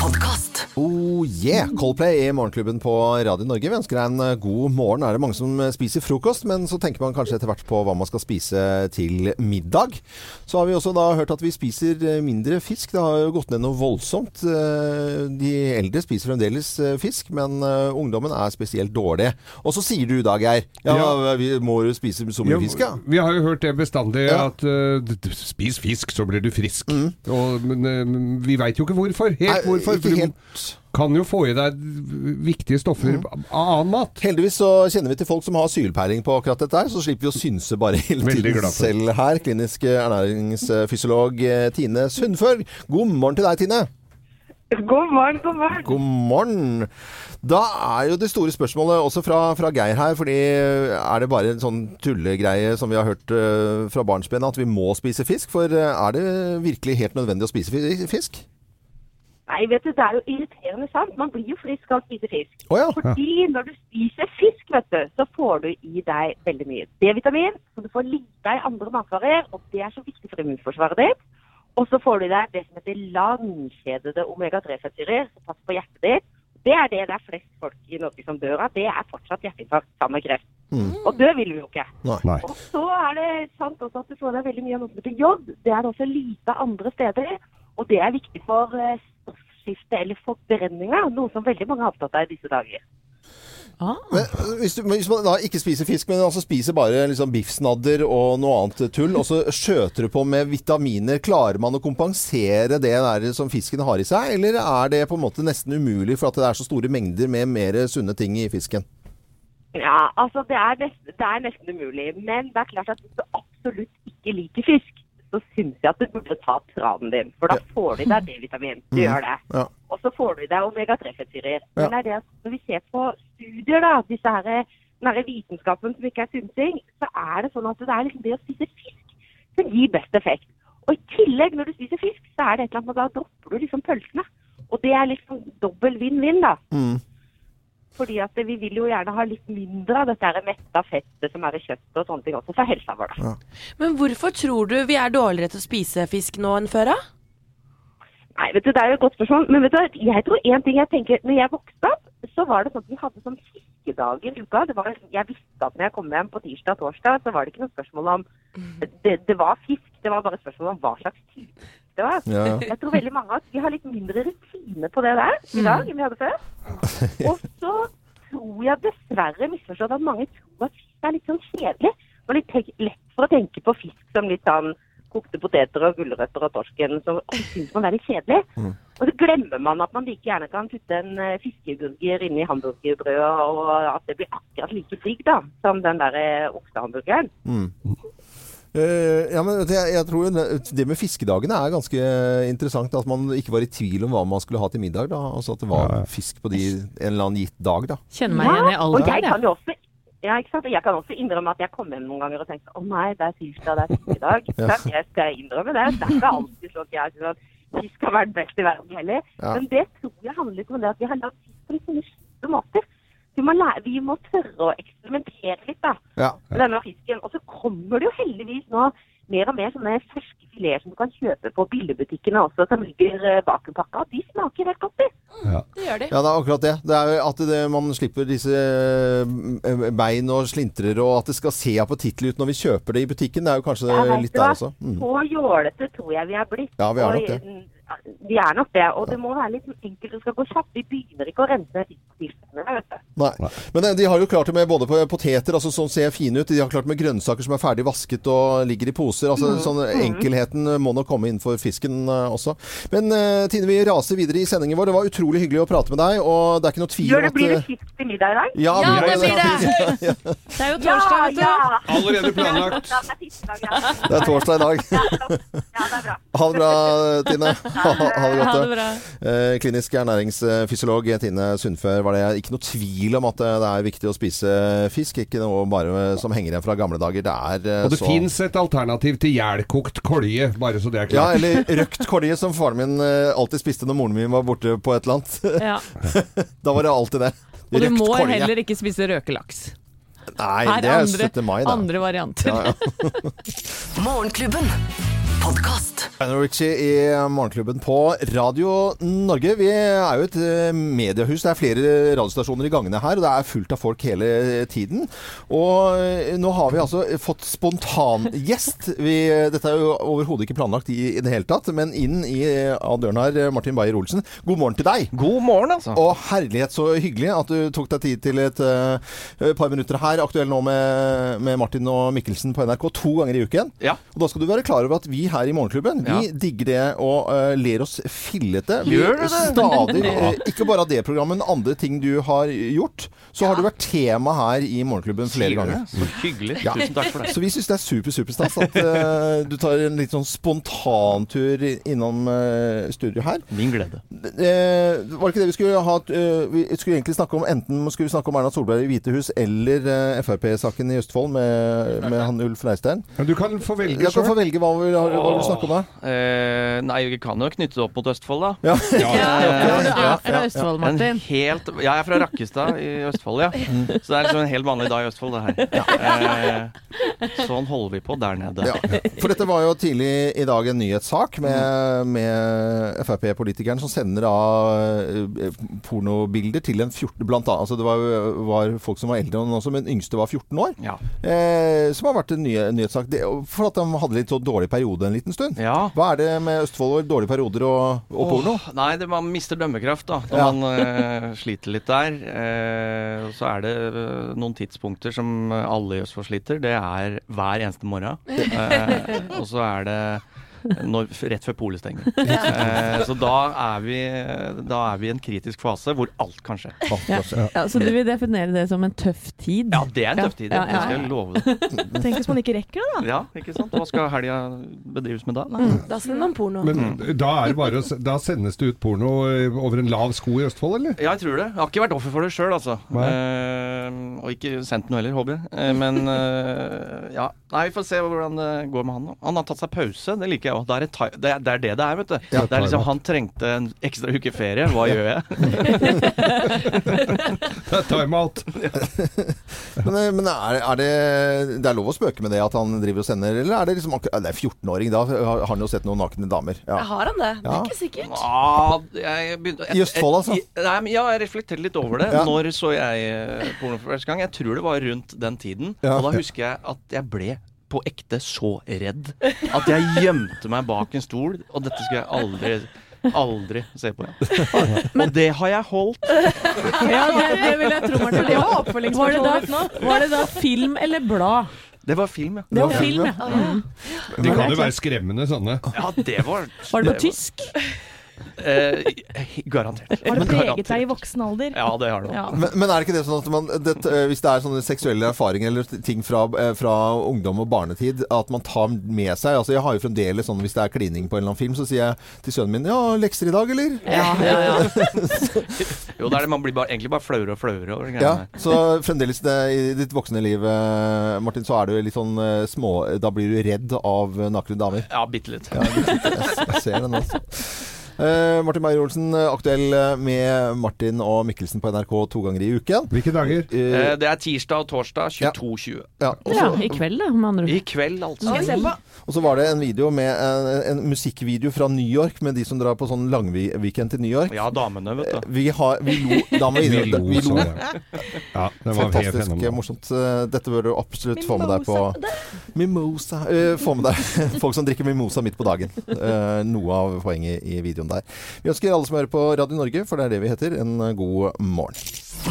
Podkast. Oh yeah! Coldplay i Morgenklubben på Radio Norge. Vi ønsker deg en eh, god morgen. Er det mange som eh, spiser frokost, men så tenker man kanskje etter hvert på hva man skal spise til middag. Så har vi også da hørt at vi spiser eh, mindre fisk. Det har jo gått ned noe voldsomt. De eldre spiser fremdeles fisk, men ungdommen er spesielt dårlig. Og så sier du da, Geir, ja, Ja. vi må jo spise så mye Ja, fisk, ja. Vi har jo hørt det bestandig, Ja. at uh, spis fisk, så blir du frisk. Og, men vi veit jo ikke hvorfor. Helt Nei, hvorfor. ikke for du helt. kan jo få i deg viktige stoffer av annen mat. Heldigvis så kjenner vi til folk som har sylpeiling på akkurat dette her, så slipper vi å synse bare hele tiden selv her. Klinisk ernæringsfysiolog eh, Tine Sundfør. God morgen til deg, Tine. (laughs) God morgen, god morgen. God morgen. Da er jo det store spørsmålet også fra, fra Geir her, fordi er det bare en sånn tullegreie som vi har hørt uh, fra barnsben at vi må spise fisk? For uh, er det virkelig helt nødvendig å spise fisk? Nei, vet du, det er jo irriterende sant. Man blir jo frisk av å spise fisk. Å ja. Fordi når du spiser fisk, vet du, så får du i deg veldig mye D-vitamin, så du får lite i andre matvarer, og det er så viktig for immunforsvaret ditt. Og så får du i deg det som heter langkjedede omega-3-fettsyrer, som passer på hjertet ditt. Det er det det er flest folk i Norge som dør av. Det er fortsatt hjerteinfarkt sammen med kreft. Og dø vil vi jo ikke. Nei. Og så er det sant også at du får deg veldig mye av noe som heter jod. Det er det også lite andre steder. Og det er viktig for eh, stoffskifte eller forbrenninga, noe som veldig mange er opptatt av i disse dager. Ah. Men øh, hvis, du, men hvis man da ikke spiser fisk, men altså spiser bare liksom biffsnadder og noe annet tull, og så skjøter du på med vitaminer, klarer man å kompensere det der som fisken har i seg? Eller er det på en måte nesten umulig for at det er så store mengder med mer sunne ting i fisken? Ja, altså det er, nesten, det er nesten umulig. Men det er klart at hvis du absolutt ikke liker fisk, så syns jeg at du burde ta tranen din. For da får du i deg D-vitamin. Du gjør det. Ja. Og så får du i deg omega-3-fettsyrer. Ja. Men det er det at når vi ser på studier, da, disse her, den her vitenskapen som ikke er synsing, så er det sånn at det er liksom det å spise fisk som gir best effekt. Og i tillegg, når du spiser fisk, så er det et eller annet med da dropper du liksom pølsene. Og det er liksom dobbel vinn-vinn, da. Mm. Fordi at vi vil jo gjerne ha litt mindre av dette metta fettet som er i kjøttet og sånne ting også, for helsa vår. da. Men hvorfor tror du vi er dårligere til å spise fisk nå enn før, da? Nei, vet du, Det er jo et godt spørsmål. Men vet du, jeg tror en ting jeg tenker, når jeg vokste opp, så var det sånn at vi hadde sånn fiskedager i uka. Det var, jeg visste at når jeg kom hjem på tirsdag og torsdag, så var det ikke noe spørsmål om det, det var fisk, det var bare spørsmål om hva slags type det var. Ja. Jeg tror veldig mange av oss vi har litt mindre rutine på det der i dag enn vi hadde før. (laughs) Og så tror jeg dessverre misforstått at mange tror at fisk er litt sånn kjedelig. Og litt lett for å tenke på fisk som litt sånn kokte poteter og gulrøtter og torsken, så syns man det er litt kjedelig. Og så glemmer man at man like gjerne kan putte en eh, fiskeburger inni i hamburgerbrødet, og at det blir akkurat like digg da, som den der eh, oksehamburgeren. Mm. Eh, ja, men jeg, jeg tror det, det med fiskedagene er ganske interessant. At man ikke var i tvil om hva man skulle ha til middag. da Altså At det var fisk på de, en eller annen gitt dag. da Kjenner meg igjen i alle ja, kan også ja, ikke sant? Jeg kan også innrømme at jeg kom hjem noen ganger og tenkte å nei, det er tirsdag, det er fiskedag. Sant? Jeg skal innrømme det. Det er ikke alltid sånn at jeg synes at fisk har vært best i verden heller. Ja. Men det tror jeg handler litt om det at vi har lagd fisk på litt sånne måter. Må, lære, vi må tørre å eksperimentere litt da, Ja. med denne fisken. Og så kommer det jo heldigvis nå mer og mer sånne ferske fileter som du kan kjøpe på billigbutikkene også, som ligger bakenpakka, vakuumpakka. De smaker helt godt, de. Det gjør de. Ja, det er akkurat det. Det er at det, man slipper disse eh, bein og slintrer, og at det skal se appetittlig ut når vi kjøper det i butikken. Det er jo kanskje Ja, litt der også. Mm. Så jålete tror jeg vi er blitt. Ja, vi er nok det. Mm, Vi er nok det. Og det må være litt enkelt. Det skal gå kjapt. Vi begynner ikke å rense du. Nei. Men eh, de har jo klart det med både poteter, altså som ser fine ut. De har klart med grønnsaker som er ferdig vasket og ligger i poser. Altså mm. sånn Mhm. Enkelheten må nok komme innenfor fisken eh, også. Men eh, Tine, vi raser videre i sendingen vår. Det var utrolig hyggelig å prate med deg, og det er ikke noe tvil om det, at blir det fisk til middag i dag? Ja, Ja, det blir det. Det (laughs) er jo Ja, torsdag, vet du. ja. Allerede planlagt. Ja, det er fiskedag, ja. Det er torsdag i dag. Ja, det er bra. Ha det bra, Tine. Ha, ha det godt. Ha det bra. Eh, klinisk ernæringsfysiolog Tine Sundfør var det ikke noe tvil om at eh, det er viktig å spise fisk. Ikke noe bare som henger igjen fra gamle dager. Det er eh, Og det så fins et alternativ til jælkokt kolje, bare så det er Ja, eller (laughs) røkt kolje, som faren min eh, alltid spiste når moren min var borte på et eller annet. Ja. (laughs) da var det alltid det. Og du må kolje. heller ikke spise røkelaks. Nei, Her det er andre- 17. mai, da. Andre varianter. Ja, ja. (laughs) Morgenklubben. Lionel Richie i Morgenklubben på Radio Norge. Vi er jo et eh, mediehus. Det er flere radiostasjoner i gangene her, og det er fullt av folk hele tiden. Og eh, nå har vi altså fått spontangjest. Vi, dette er jo overhodet ikke planlagt i, i det hele tatt, men inn i eh, av døren her, Martin Beyer-Olsen. God morgen til deg. God morgen, altså. Og herlighet, så hyggelig at du tok deg tid til et uh, par minutter her. Aktuell nå med, med Martin og Mikkelsen på NRK to ganger i uken. Ja. Og da skal du være klar over at vi her i Morgenklubben, vi Ja. digger det og uh, ler oss fillete. Vi Gjør det? Stadig, Ja. eh, ikke bare av det programmet, men andre ting du har gjort. Så har du vært tema her i Morgenklubben flere ganger. Så hyggelig. Ja. Tusen takk for det. Så vi syns det er super, superstas at uh, du tar en litt sånn spontantur innom uh, studio her. Min glede. Uh, var det ikke det vi skulle ha Vi skulle egentlig snakke om enten skulle vi snakke om Erna Solberg i Hvite hus eller Frp-saken i Østfold med, med han Ulf Leirstein. Men du kan få velge Jeg kan få sjøl. velge hva vi vil snakke om. da. Eh, nei, vi kan jo knytte det opp mot Østfold, da. Ja. (laughs) Ja, du ja, er fra Østfold, En Martin. helt, jeg er fra Rakkestad i Østfold, ja. Så det er liksom en helt vanlig dag i Østfold, det her. Eh, sånn holder vi på der nede. Ja. For dette var jo tidlig i dag en nyhetssak med, med Frp-politikeren som sender av eh, pornobilder til en 14 blant annet, altså Det var, var folk som var eldre enn også, men yngste var 14 år. Ja. Eh, som har vært en ny, nyhetssak. Det, for at de hadde litt så dårlig periode en liten stund. Ja. Hva er det med Østfold og dårlige perioder og, og porno? Åh, nei, det, man mister dømmekraft da når Ja. man uh, sliter litt der. Uh, så er det uh, noen tidspunkter som alle i Østfold sliter. Det er hver eneste morgen. (laughs) Og så er det når, rett før polet stenger. (laughs) Eh, så da er, vi, da er vi i en kritisk fase hvor alt kan skje. Ja. Ja, så du vil definere det som en tøff tid? Ja, det er en tøff tid. Ja, Det ja, skal ja. jeg love deg. (laughs) Tenk hvis man ikke rekker det, da. Ja, ikke sant? Hva skal helga bedrives med da? Da sender man porno. Men da, er det bare, da sendes det ut porno eh, over en lav sko i Østfold, eller? Ja, jeg tror det. Jeg har ikke vært offer for det sjøl, altså. Eh, og ikke sendt noe heller, håper jeg. Eh, men eh, ja. Nei, vi får se hvordan det går med han. Han har tatt seg pause, det liker jeg òg. Det, er det, er- det er det det er, vet du. Ja, det er liksom, han trengte en ekstra uke ferie. Hva gjør jeg? Det er Time-out. Men, men er, er det Det er lov å spøke med det at han driver og sender, eller er det liksom Det er 14-åring, da har han jo sett noen nakne damer. Ja. Har han det? Det Ja. er ikke sikkert. Ah, jeg begynte, I Østfold, altså? Nei, men ja, jeg reflekterte litt over det. Ja. Når så jeg eh, porno for første gang? Jeg tror det var rundt den tiden. Ja. Og da husker jeg at jeg ble på ekte så redd at jeg gjemte meg bak en stol, og dette skulle jeg aldri Aldri se på igjen. Og det har jeg holdt. Ja, det, det vil jeg tro, Martin. Det var Var det, oppfølgingsspørsmålet da, var det da film eller blad? Det var film, ja. Det var film, ja. Mm. De kan jo være skremmende sånne. Ja, det var Var det på tysk? Eh, garantert. Har det preget deg i voksen alder? Ja, det har det. Ja. Men, men er det ikke det sånn at man, det, eh, hvis det er sånne seksuelle erfaringer eller ting fra, eh, fra ungdom og barnetid, at man tar med seg altså Jeg har jo fremdeles sånn hvis det er klining på en eller annen film, så sier jeg til sønnen min Ja, lekser i dag, eller? Ja, ja, ja. (laughs) Jo, da er det man blir bare, egentlig bare flauere og flauere over de Ja, så fremdeles det, i ditt voksne liv, eh, Martin, så er du litt sånn små Da blir du redd av nakne damer. Ja, bitte litt. Ja, jeg, jeg ser den altså. Eh, Martin Beyer-Olsen, eh, aktuell eh, med Martin og Mikkelsen på NRK to ganger i uken. Hvilke dager? Uh, Eh, det er tirsdag og torsdag 22.20. ja, ja, I kveld, da, med andre ord. I kveld, altså. Og så var det en video med en, en musikkvideo fra New York med de som drar på sånn langweekend til New York. Ja, damene, vet du. Vi, har, vi lo (laughs) Damene, vi Vi lo. Vi lo. ja. Ja, det var Fantastisk helt morsomt. Dette bør du absolutt få med deg på Mimosa. Uh, få med deg (laughs) folk som drikker mimosa midt på dagen. Eh, noe av poenget i videoen der. Vi ønsker alle som hører på Radio Norge, for det er det vi heter, en god morgen.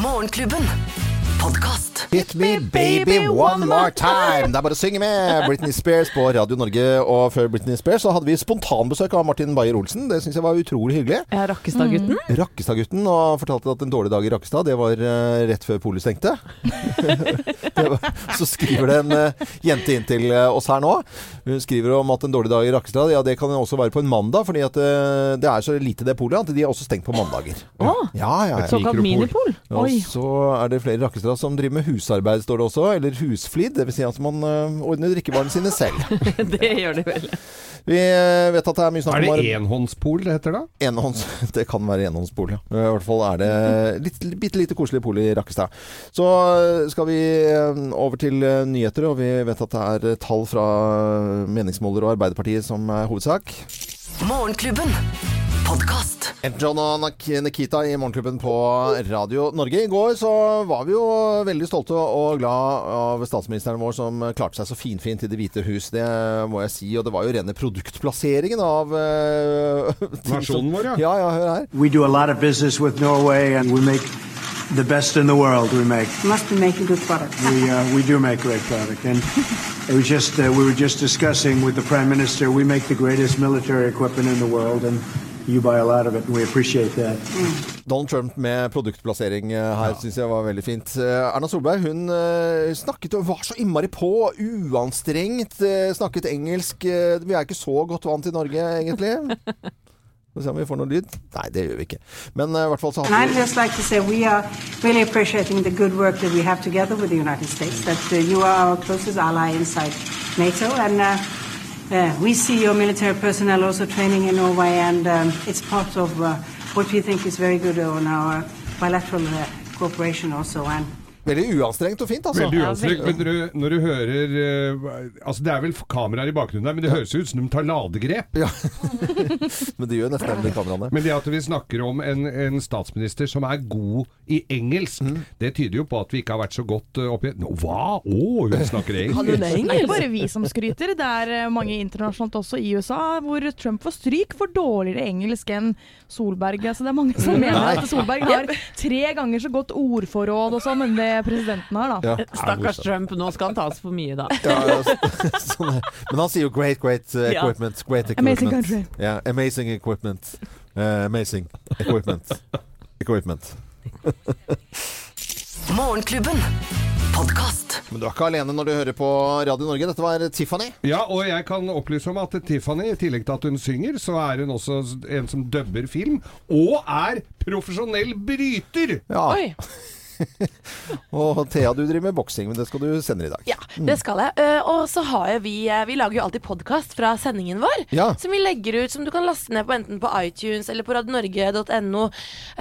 Morgenklubben. Podkast. Hit me baby one more time. Det er bare å synge med Britney Spears på Radio Norge. Og før Britney Spears så hadde vi spontanbesøk av Martin Beyer-Olsen. Det syns jeg var utrolig hyggelig. Ja, Rakkestad-gutten. Rakkestad-gutten og fortalte at en dårlig dag i Rakkestad, det var eh, rett før polet stengte. (laughs) Så skriver det en eh, jente inn til eh, oss her nå. Hun skriver om at en dårlig dag i Rakkestad, ja det kan også være på en mandag, fordi at det er så lite det polet at de er også stengt på mandager. Å, Ja, ja, ja. såkalt minipol. Og så er det flere Rakkestad som driver med husarbeid, står det også. Eller husflid. Dvs. Si at man øh, ordner drikkevarene sine selv. (laughs) Det gjør de vel. Vi øh, vet at det er mye snakk Er det enhåndspol det heter da? Enhånds, (laughs) det kan være enhåndspol, ja. I hvert fall er det litt, bitte lite koselig pol i Rakkestad. Så øh, skal vi over til nyheter, og vi vet at det er tall fra meningsmåler og Arbeiderpartiet som er hovedsak. Morgenklubben. Podkast. John og Nikita i Morgenklubben på Radio Norge. I går så var vi jo veldig stolte og glad av statsministeren vår som klarte seg så finfint i Det hvite hus. Det må jeg si. Og det var jo rene produktplasseringen av eh, (laughs) Nasjonen vår, ja. Ja, ja, hør her. We do a lot of business with Norway, and we make the best in the world. We make. Must be making good product. We uh, we do make great product, and it was just uh, we were just discussing with the prime minister. We make the greatest military equipment in the world, and you buy a lot of it, and we appreciate that. Donald Trump med produktplassering her ja. syns jeg var veldig fint. Eh, Erna Solberg hun eh, snakket og var så innmari på, uanstrengt. eh, Snakket engelsk. eh, Vi er ikke så godt vant i Norge, egentlig. Skal vi se om vi får noe lyd. Nei, det gjør vi ikke. Men eh, i hvert fall så har vi like say we are really appreciating the good work that we have together with the United States, that uh, you are our closest ally inside NATO, and uh, we see your military personnel also training in Norway, and um, it's part of uh, what we think is very good on our bilateral uh, cooperation also. And Veldig uanstrengt og fint, altså. Veldig uanstrengt. Men du, når du hører eh, Altså Det er vel kameraer i bakgrunnen der, men det høres ut som de tar ladegrep. Ja. (laughs) Men det gjør nesten de kameraene. Men det at vi snakker om en, en statsminister som er god i engelsk, Mm. det tyder jo på at vi ikke har vært så godt uh, oppi Nå, Hva? Å, hun snakker engelsk! Det er ikke bare vi som skryter, det er eh, mange internasjonalt også i USA hvor Trump får stryk for dårligere engelsk enn Solberg. Altså det er mange som (laughs) mener Nei. at Solberg har tre ganger så godt ordforråd og sånn men det presidenten har, da. Ja. Stakkars Trump, nå skal han tas for mye, da. Ja, ja, (laughs) sånn Men han sier jo 'great, great Ja. equipment'. Great equipment. Amazing country. Yeah, amazing equipment. Uh, amazing equipment. Equipment. (laughs) Morgenklubben. Podcast. Men du er ikke alene når du hører på Radio Norge. Dette var Tiffany. Ja, og jeg kan opplyse om at Tiffany, i tillegg til at hun synger, så er hun også en som dubber film, og er profesjonell bryter! Ja. Oi. (laughs) (laughs) Og Thea, du driver med boksing, men det skal du sende i dag. Ja, det skal jeg. Eh, og så har jo vi eh, Vi lager jo alltid podkast fra sendingen vår. Ja. Som vi legger ut, som du kan laste ned på enten på iTunes eller på radionorge.no.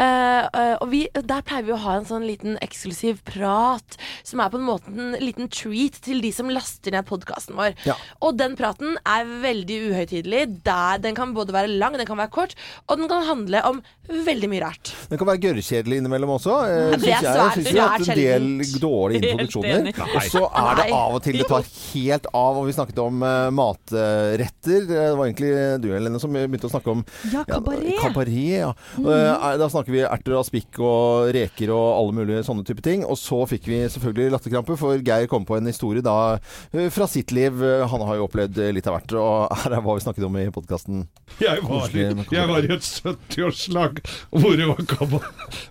Eh, og vi, der pleier vi å ha en sånn liten eksklusiv prat, som er på en måte en liten treat til de som laster ned podkasten vår. Ja. Og den praten er veldig uhøytidelig. Den kan både være lang, den kan være kort, og den kan handle om veldig mye rart. Den kan være gørrkjedelig innimellom også. eh, det er svært- Jeg synes vi har hatt en del dårlige (laughs) introduksjoner. Og så er det av og til det tar helt av. Og vi snakket om uh, matretter. Det var egentlig du, Helene, som begynte å snakke om Ja, kabaret. kabaret, ja. Eh, Da snakker vi erter og spikk og reker og alle mulige sånne type ting. Og så fikk vi selvfølgelig latterkrampe, for Geir kom på en historie da eh, fra sitt liv. Eh, Han har jo opplevd eh, litt av hvert, og (laughs) her er hva vi snakket om i podkasten. Jeg jeg var i et 70-årslag hvor det var kaba-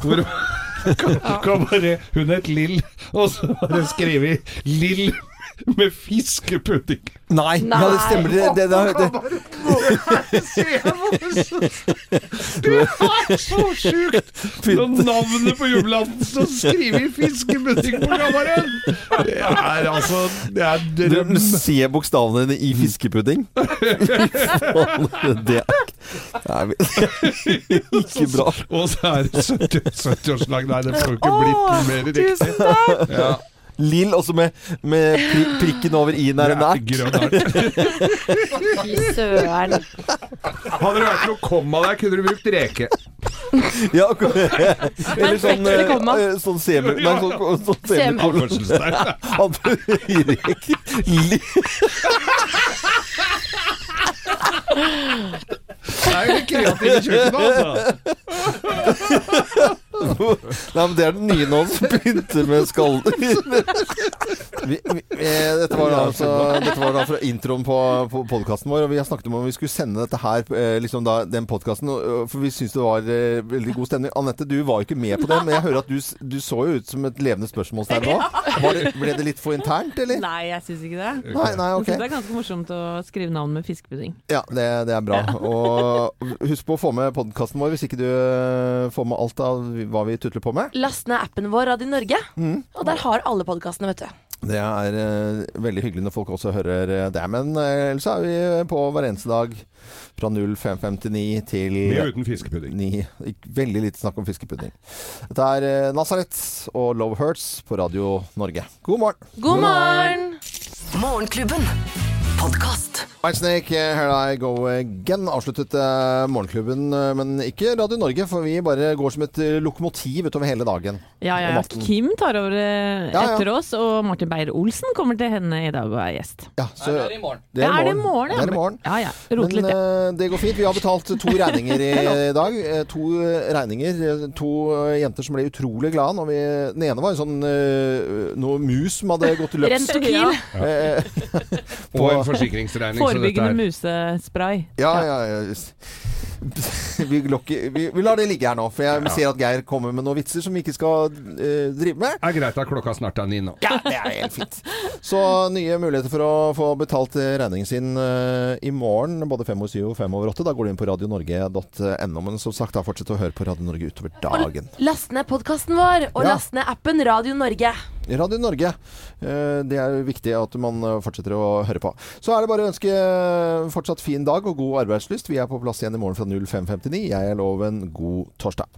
hvor det var ka- kabaret. Hun het Lill, og så var det skrevet 'Lill med fiskepudding'. Nei, ja, det stemmer. Det, det, det, det, Det er så sjukt! Når navnet på jubilanten som skriver fiskepudding på kabaret! Det er altså Det er Du ser bokstavene dine i fiskepudding. (laughs) det er Nei, ikke bra. Og så er det 70 70-årslag. Nei, det får ikke blitt mer riktig. Ja. Lill også med, med pri prikken over i-en er en ert. Fy søren. Hadde det vært noe komma der, kunne du brukt reke. Ja. (laughs) Eller sånn, Perfekt eh, sånn semi... Nei, sånn, sånn Semi. semikolon. Anførselstegn. (laughs) Hadde Det er jo litt kreative kjøkken, altså. (laughs) Nei, men det er den nye nå som begynte med skallen. (laughs) vi, vi, eh, dette, var da, altså, dette var da fra introen på, på podkasten vår, og vi har snakket om om vi skulle sende dette her, eh, liksom da, den podkasten, for vi syntes det var eh, veldig god stemning. Anette, du var jo ikke med på det, men jeg hører at du, du så jo ut som et levende spørsmålstegn nå. (laughs) Var det, ble det litt for internt, eller? Nei, jeg syns ikke det. Nei, nei, okay. Jeg synes det er ganske morsomt å skrive navn med fiskepudding. Ja, det, det er bra. Og husk på å få med podkasten vår hvis ikke du får med alt av hva vi tutler på med. Last ned appen vår Radio Norge, Mm. og der har alle podkastene, vet du. Det er uh, veldig hyggelig når folk også hører eh, det. Men uh, ellers er vi på hver eneste dag fra 0559 til Med uten fiskepudding. 9. Veldig lite snakk om fiskepudding. Dette er uh, Nazareth og Love Hurts på Radio Norge. God morgen! God morgen! Morgenklubben. Whitesnake, eh, Here I Go Again. Avsluttet eh, Morgenklubben, eh, men ikke Radio Norge, for vi bare går som et lokomotiv utover hele dagen. Ja, ja. Kim tar over etter Ja, ja. oss, og Martin Beyer-Olsen kommer til henne i dag og er gjest. Ja, så, det er i morgen. Det er i det i morgen. ja? Det er morgen. Ja. Rote litt, ja. det går fint. Vi har betalt to (laughs) regninger i dag. To regninger. To jenter som ble utrolig glade. Når vi, den ene var en sånn noe mus som hadde gått (laughs) løps. Rentokil. Eh, Og en (laughs) forsikringsregning. Forebyggende musespray. Ja, ja, ja. (laughs) Vi, lokker, vi, vi lar det ligge her nå, for jeg ser at Geir kommer med noen vitser som vi ikke skal eh, drive med. Det er greit at klokka snart er ni nå. Ja, det er helt fint. Så nye muligheter for å få betalt regningen sin eh, i morgen, både fem over syv og fem over åtte. Da går du inn på radionorge.no. Men som sagt, da fortsett å høre på Radio Norge utover dagen. Last ned podkasten vår, og Ja. last ned appen Radio Norge. Radio Norge. eh, Det er viktig at man eh, fortsetter å høre på. Så er det bare å ønske eh, fortsatt fin dag og god arbeidslyst. Vi er på plass igjen i morgen fra 05.59. Jeg er loven god torsdag.